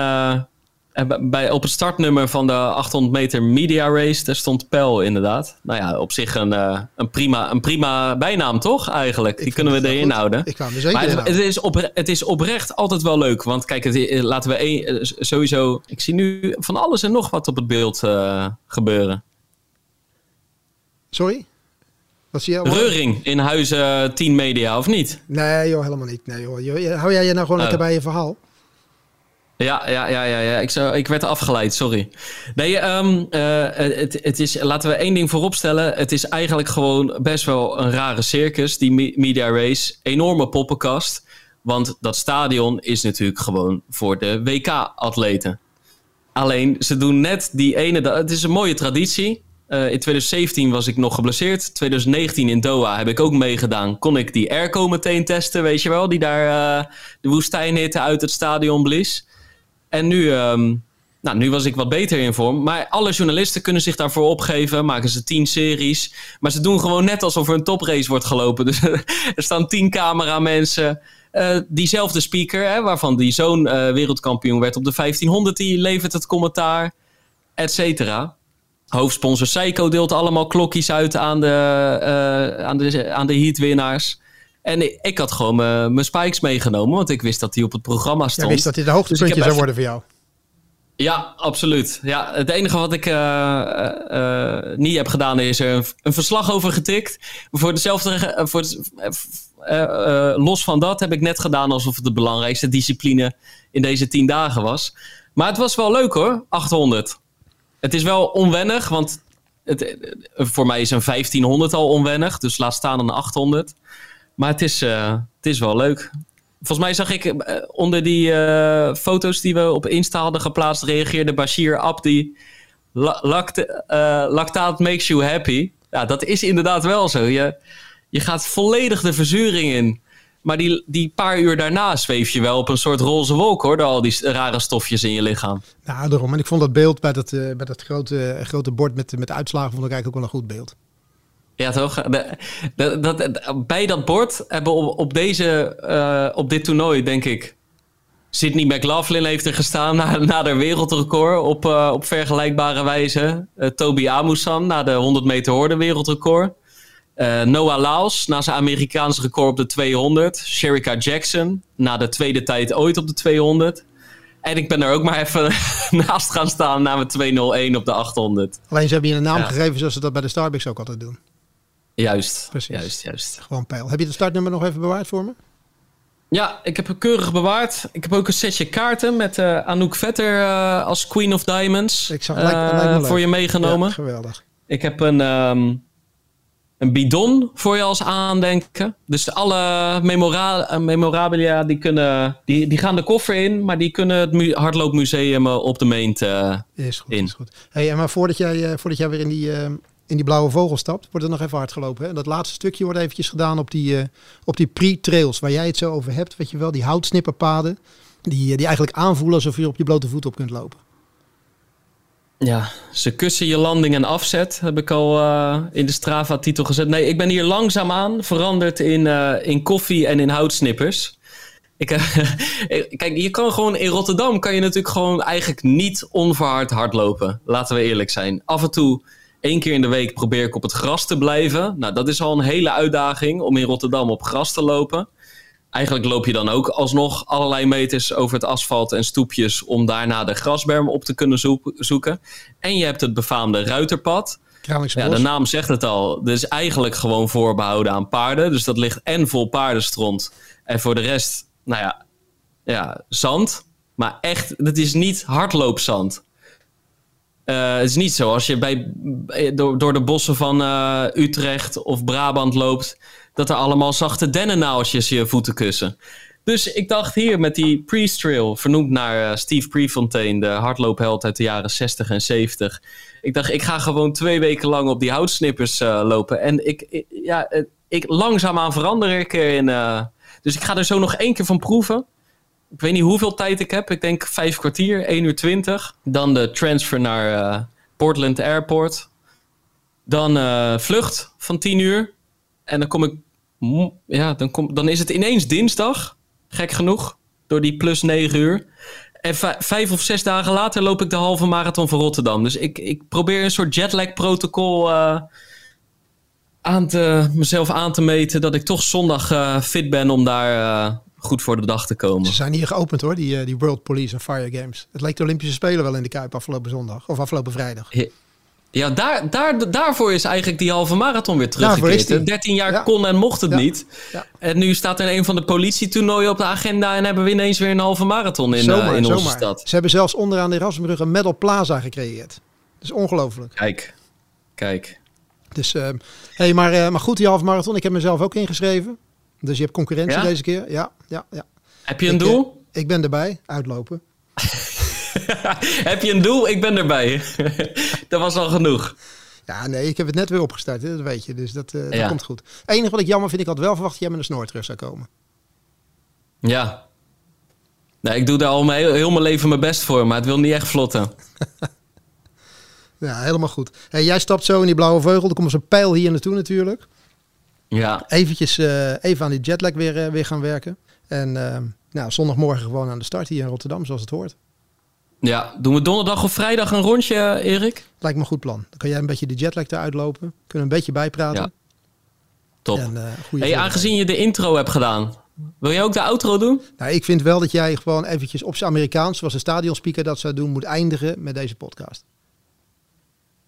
bij, op het startnummer van de 800 meter media race, daar stond Pel inderdaad. Nou ja, op zich een, uh, een, prima, een prima bijnaam toch eigenlijk? Die kunnen we erin houden. Ik kwam er zeker maar het, het, is op, het is oprecht altijd wel leuk. Want kijk, het, laten we een, sowieso... Ik zie nu van alles en nog wat op het beeld gebeuren. Sorry? Wat zie je? Reuring in huizen 10 media, of niet? Nee joh, helemaal niet. Nee, joh. Hou jij je nou gewoon lekker oh. bij je verhaal? Ja, ja, ja, ja, ja. Ik, zou, ik werd afgeleid, sorry. Nee, um, uh, het, het is, laten we één ding vooropstellen. Het is eigenlijk gewoon best wel een rare circus, die media race. Enorme poppenkast. Want dat stadion is natuurlijk gewoon voor de WK-atleten. Alleen, ze doen net die ene... Het is een mooie traditie. Uh, in 2017 was ik nog geblesseerd. 2019 in Doha heb ik ook meegedaan. Kon ik die airco meteen testen, weet je wel? Die daar uh, de woestijnhitte uit het stadion blies. En nu, um, nou, nu was ik wat beter in vorm. Maar alle journalisten kunnen zich daarvoor opgeven. Maken ze tien series. Maar ze doen gewoon net alsof er een toprace wordt gelopen. Dus er staan tien cameramensen. Uh, diezelfde speaker, hè, waarvan die zoon wereldkampioen werd op de 1500, die levert het commentaar, et cetera. Hoofdsponsor Seiko deelt allemaal klokjes uit aan de, uh, aan de, aan de heatwinnaars. En ik, had gewoon mijn spikes meegenomen, want ik wist dat hij op het programma stond. Ja, wist dat hij de hoogtepuntje dus zou worden voor jou. Ja, absoluut. Ja, het enige wat ik uh, uh, niet heb gedaan is er een, een, verslag over getikt. Voor dezelfde, voor los van dat heb ik net gedaan alsof het de belangrijkste discipline in deze tien dagen was. Maar het was wel leuk hoor, 800. Het is wel onwennig, want het, voor mij is een 1500 al onwennig. Dus laat staan een 800. Maar het is, uh, het is wel leuk. Volgens mij zag ik uh, onder die uh, foto's die we op Insta hadden geplaatst... reageerde Bashir Abdi... Lact lactaat makes you happy. Ja, dat is inderdaad wel zo. Je, je gaat volledig de verzuring in. Maar die, die paar uur daarna zweef je wel op een soort roze wolk hoor, door al die rare stofjes in je lichaam. Nou, daarom. En ik vond dat beeld bij dat, bij dat grote, grote bord met, met uitslagen vond ik eigenlijk ook wel een goed beeld. Ja, toch? Dat, bij dat bord hebben op, op, deze, uh, op dit toernooi, denk ik, Sydney McLaughlin heeft er gestaan na, na de wereldrecord op, uh, op vergelijkbare wijze. Uh, Toby Amusan na de 100 meter horde wereldrecord. Noah Laos na zijn Amerikaanse record op de 200. Sherika Jackson na de tweede tijd ooit op de 200. En ik ben er ook maar even naast gaan staan na mijn 201 op de 800. Alleen ze hebben je een naam gegeven zoals ze dat bij de Starbucks ook altijd doen. Juist, Precies. juist, juist. Gewoon pijl. Heb je de startnummer nog even bewaard voor me? Ja, ik heb hem keurig bewaard. Ik heb ook een setje kaarten met uh, Anouk Vetter uh, als Queen of Diamonds ik zag, uh, voor je meegenomen. Ja, geweldig. Ik heb een, um, een bidon voor je als aandenken. Dus alle memora memorabilia die, kunnen, die, die gaan de koffer in, maar die kunnen het hardloopmuseum op de meent is goed, in. Is goed. Hey, maar voordat jij, voordat jij weer in die in die blauwe vogel stapt, wordt er nog even hard gelopen. Hè? Dat laatste stukje wordt eventjes gedaan op die, uh, op die pre-trails waar jij het zo over hebt. Weet je wel, die houtsnipperpaden. Die, die eigenlijk aanvoelen alsof je op je blote voet op kunt lopen. Ja, ze kussen je landing en afzet, heb ik al uh, in de Strava-titel gezet. Nee, ik ben hier langzaamaan veranderd in, in koffie en in houtsnippers. Ik, kijk, je kan gewoon in Rotterdam kan je natuurlijk gewoon eigenlijk niet onverhard hardlopen. Laten we eerlijk zijn. Af en toe, één keer in de week, probeer ik op het gras te blijven. Nou, dat is al een hele uitdaging om in Rotterdam op gras te lopen. Eigenlijk loop je dan ook alsnog allerlei meters over het asfalt en stoepjes om daarna de grasberm op te kunnen zoeken. En je hebt het befaamde ruiterpad. Ja, de naam zegt het al. Dat is eigenlijk gewoon voorbehouden aan paarden. Dus dat ligt en vol paardenstront. En voor de rest, nou ja, ja zand. Maar echt, het is niet hardloopzand. Uh, het is niet zo als je bij, door, door de bossen van uh, Utrecht of Brabant loopt dat er allemaal zachte dennennaaltjes je voeten kussen. Dus ik dacht hier met die Priest vernoemd naar Steve Prefontaine, de hardloopheld uit de jaren 60 en 70. Ik dacht, ik ga gewoon twee weken lang op die houtsnippers lopen. En ik, ja, ik, langzaamaan verander ik erin. Dus ik ga er zo nog één keer van proeven. Ik weet niet hoeveel tijd ik heb. Ik denk vijf kwartier, 1 uur 20. Dan de transfer naar Portland Airport. Dan vlucht van 10 uur. En dan kom ik ja, dan, kom, dan is het ineens dinsdag. Gek genoeg. Door die plus 9 uur. En vijf of zes dagen later loop ik de halve marathon van Rotterdam. Dus ik, ik probeer een soort jetlag-protocol uh, aan te, mezelf aan te meten. Dat ik toch zondag fit ben om daar goed voor de dag te komen. Ze zijn hier geopend hoor, die, die World Police en Fire Games. Het leek de Olympische Spelen wel in de Kuip afgelopen zondag. Of afgelopen vrijdag. Ja, daar, daar, daarvoor is eigenlijk die halve marathon weer teruggekeerd. 13 jaar kon en mocht het niet. Ja. En nu staat er een van de politietoernooien op de agenda... en hebben we ineens weer een halve marathon in, zomaar, uh, in onze stad. Ze hebben zelfs onderaan de Erasmusbrug een Medal Plaza gecreëerd. Dat is ongelooflijk. Kijk, kijk. Dus, uh, hey, maar, uh, maar goed, die halve marathon. Ik heb mezelf ook ingeschreven. Dus je hebt concurrentie deze keer. Ja, ja, ja. Heb je een doel? ik ben erbij, uitlopen. heb je een doel? Ik ben erbij. dat was al genoeg. Ja, nee, ik heb het net weer opgestart, dat weet je. Dus dat, uh, dat komt goed. Het enige wat ik jammer vind, ik had wel verwacht dat jij met een snor terug zou komen. Ja. Nee, ik doe daar al mijn, heel, mijn leven mijn best voor, maar het wil niet echt vlotten. ja, helemaal goed. Hey, jij stapt zo in die blauwe vleugel. Er komt een pijl hier naartoe natuurlijk. Ja. Eventjes uh, even aan die jetlag weer, uh, weer gaan werken. En uh, nou, zondagmorgen gewoon aan de start hier in Rotterdam, zoals het hoort. Ja, doen we donderdag of vrijdag een rondje, Erik? Lijkt me een goed plan. Dan kan jij een beetje de jetlag eruit lopen. Kunnen een beetje bijpraten. Ja. Top. En, uh, hey, aangezien je de intro hebt gedaan, wil jij ook de outro doen? Nou, ik vind wel dat jij gewoon eventjes op zijn Amerikaans, zoals de stadionspeaker dat zou doen, moet eindigen met deze podcast.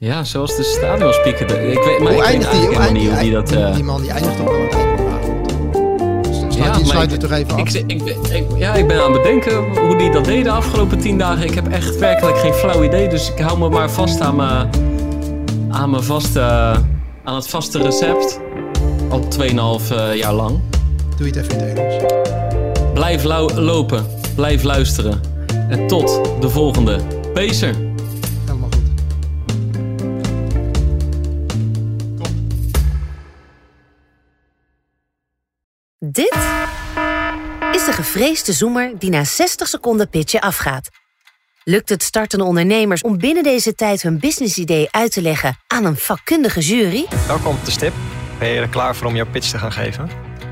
Ja, zoals de stadionspeaker. Ik weet, maar hoe eindigt die? Hoe eindigt die, dat, uh... die man die eindigt toch wel het ja, die sluit het toch even af. Ik, ik, ja, ik ben aan het bedenken hoe die dat deed de afgelopen tien dagen. Ik heb echt werkelijk geen flauw idee. Dus ik hou me maar vast aan mijn, aan mijn vaste, aan het vaste recept. Al 2,5 uh, jaar lang. Doe je het even in het Engels. Blijf lopen. Blijf luisteren. En tot de volgende Pacer. Dit is de gevreesde zoemer die na 60 seconden pitchen afgaat. Lukt het startende ondernemers om binnen deze tijd hun businessidee uit te leggen aan een vakkundige jury? Welkom op de stip. Ben je er klaar voor om jouw pitch te gaan geven?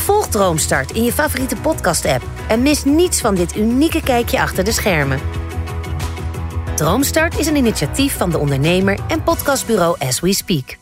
Volg Droomstart in je favoriete podcast-app en mis niets van dit unieke kijkje achter de schermen. Droomstart is een initiatief van de ondernemer en podcastbureau As We Speak.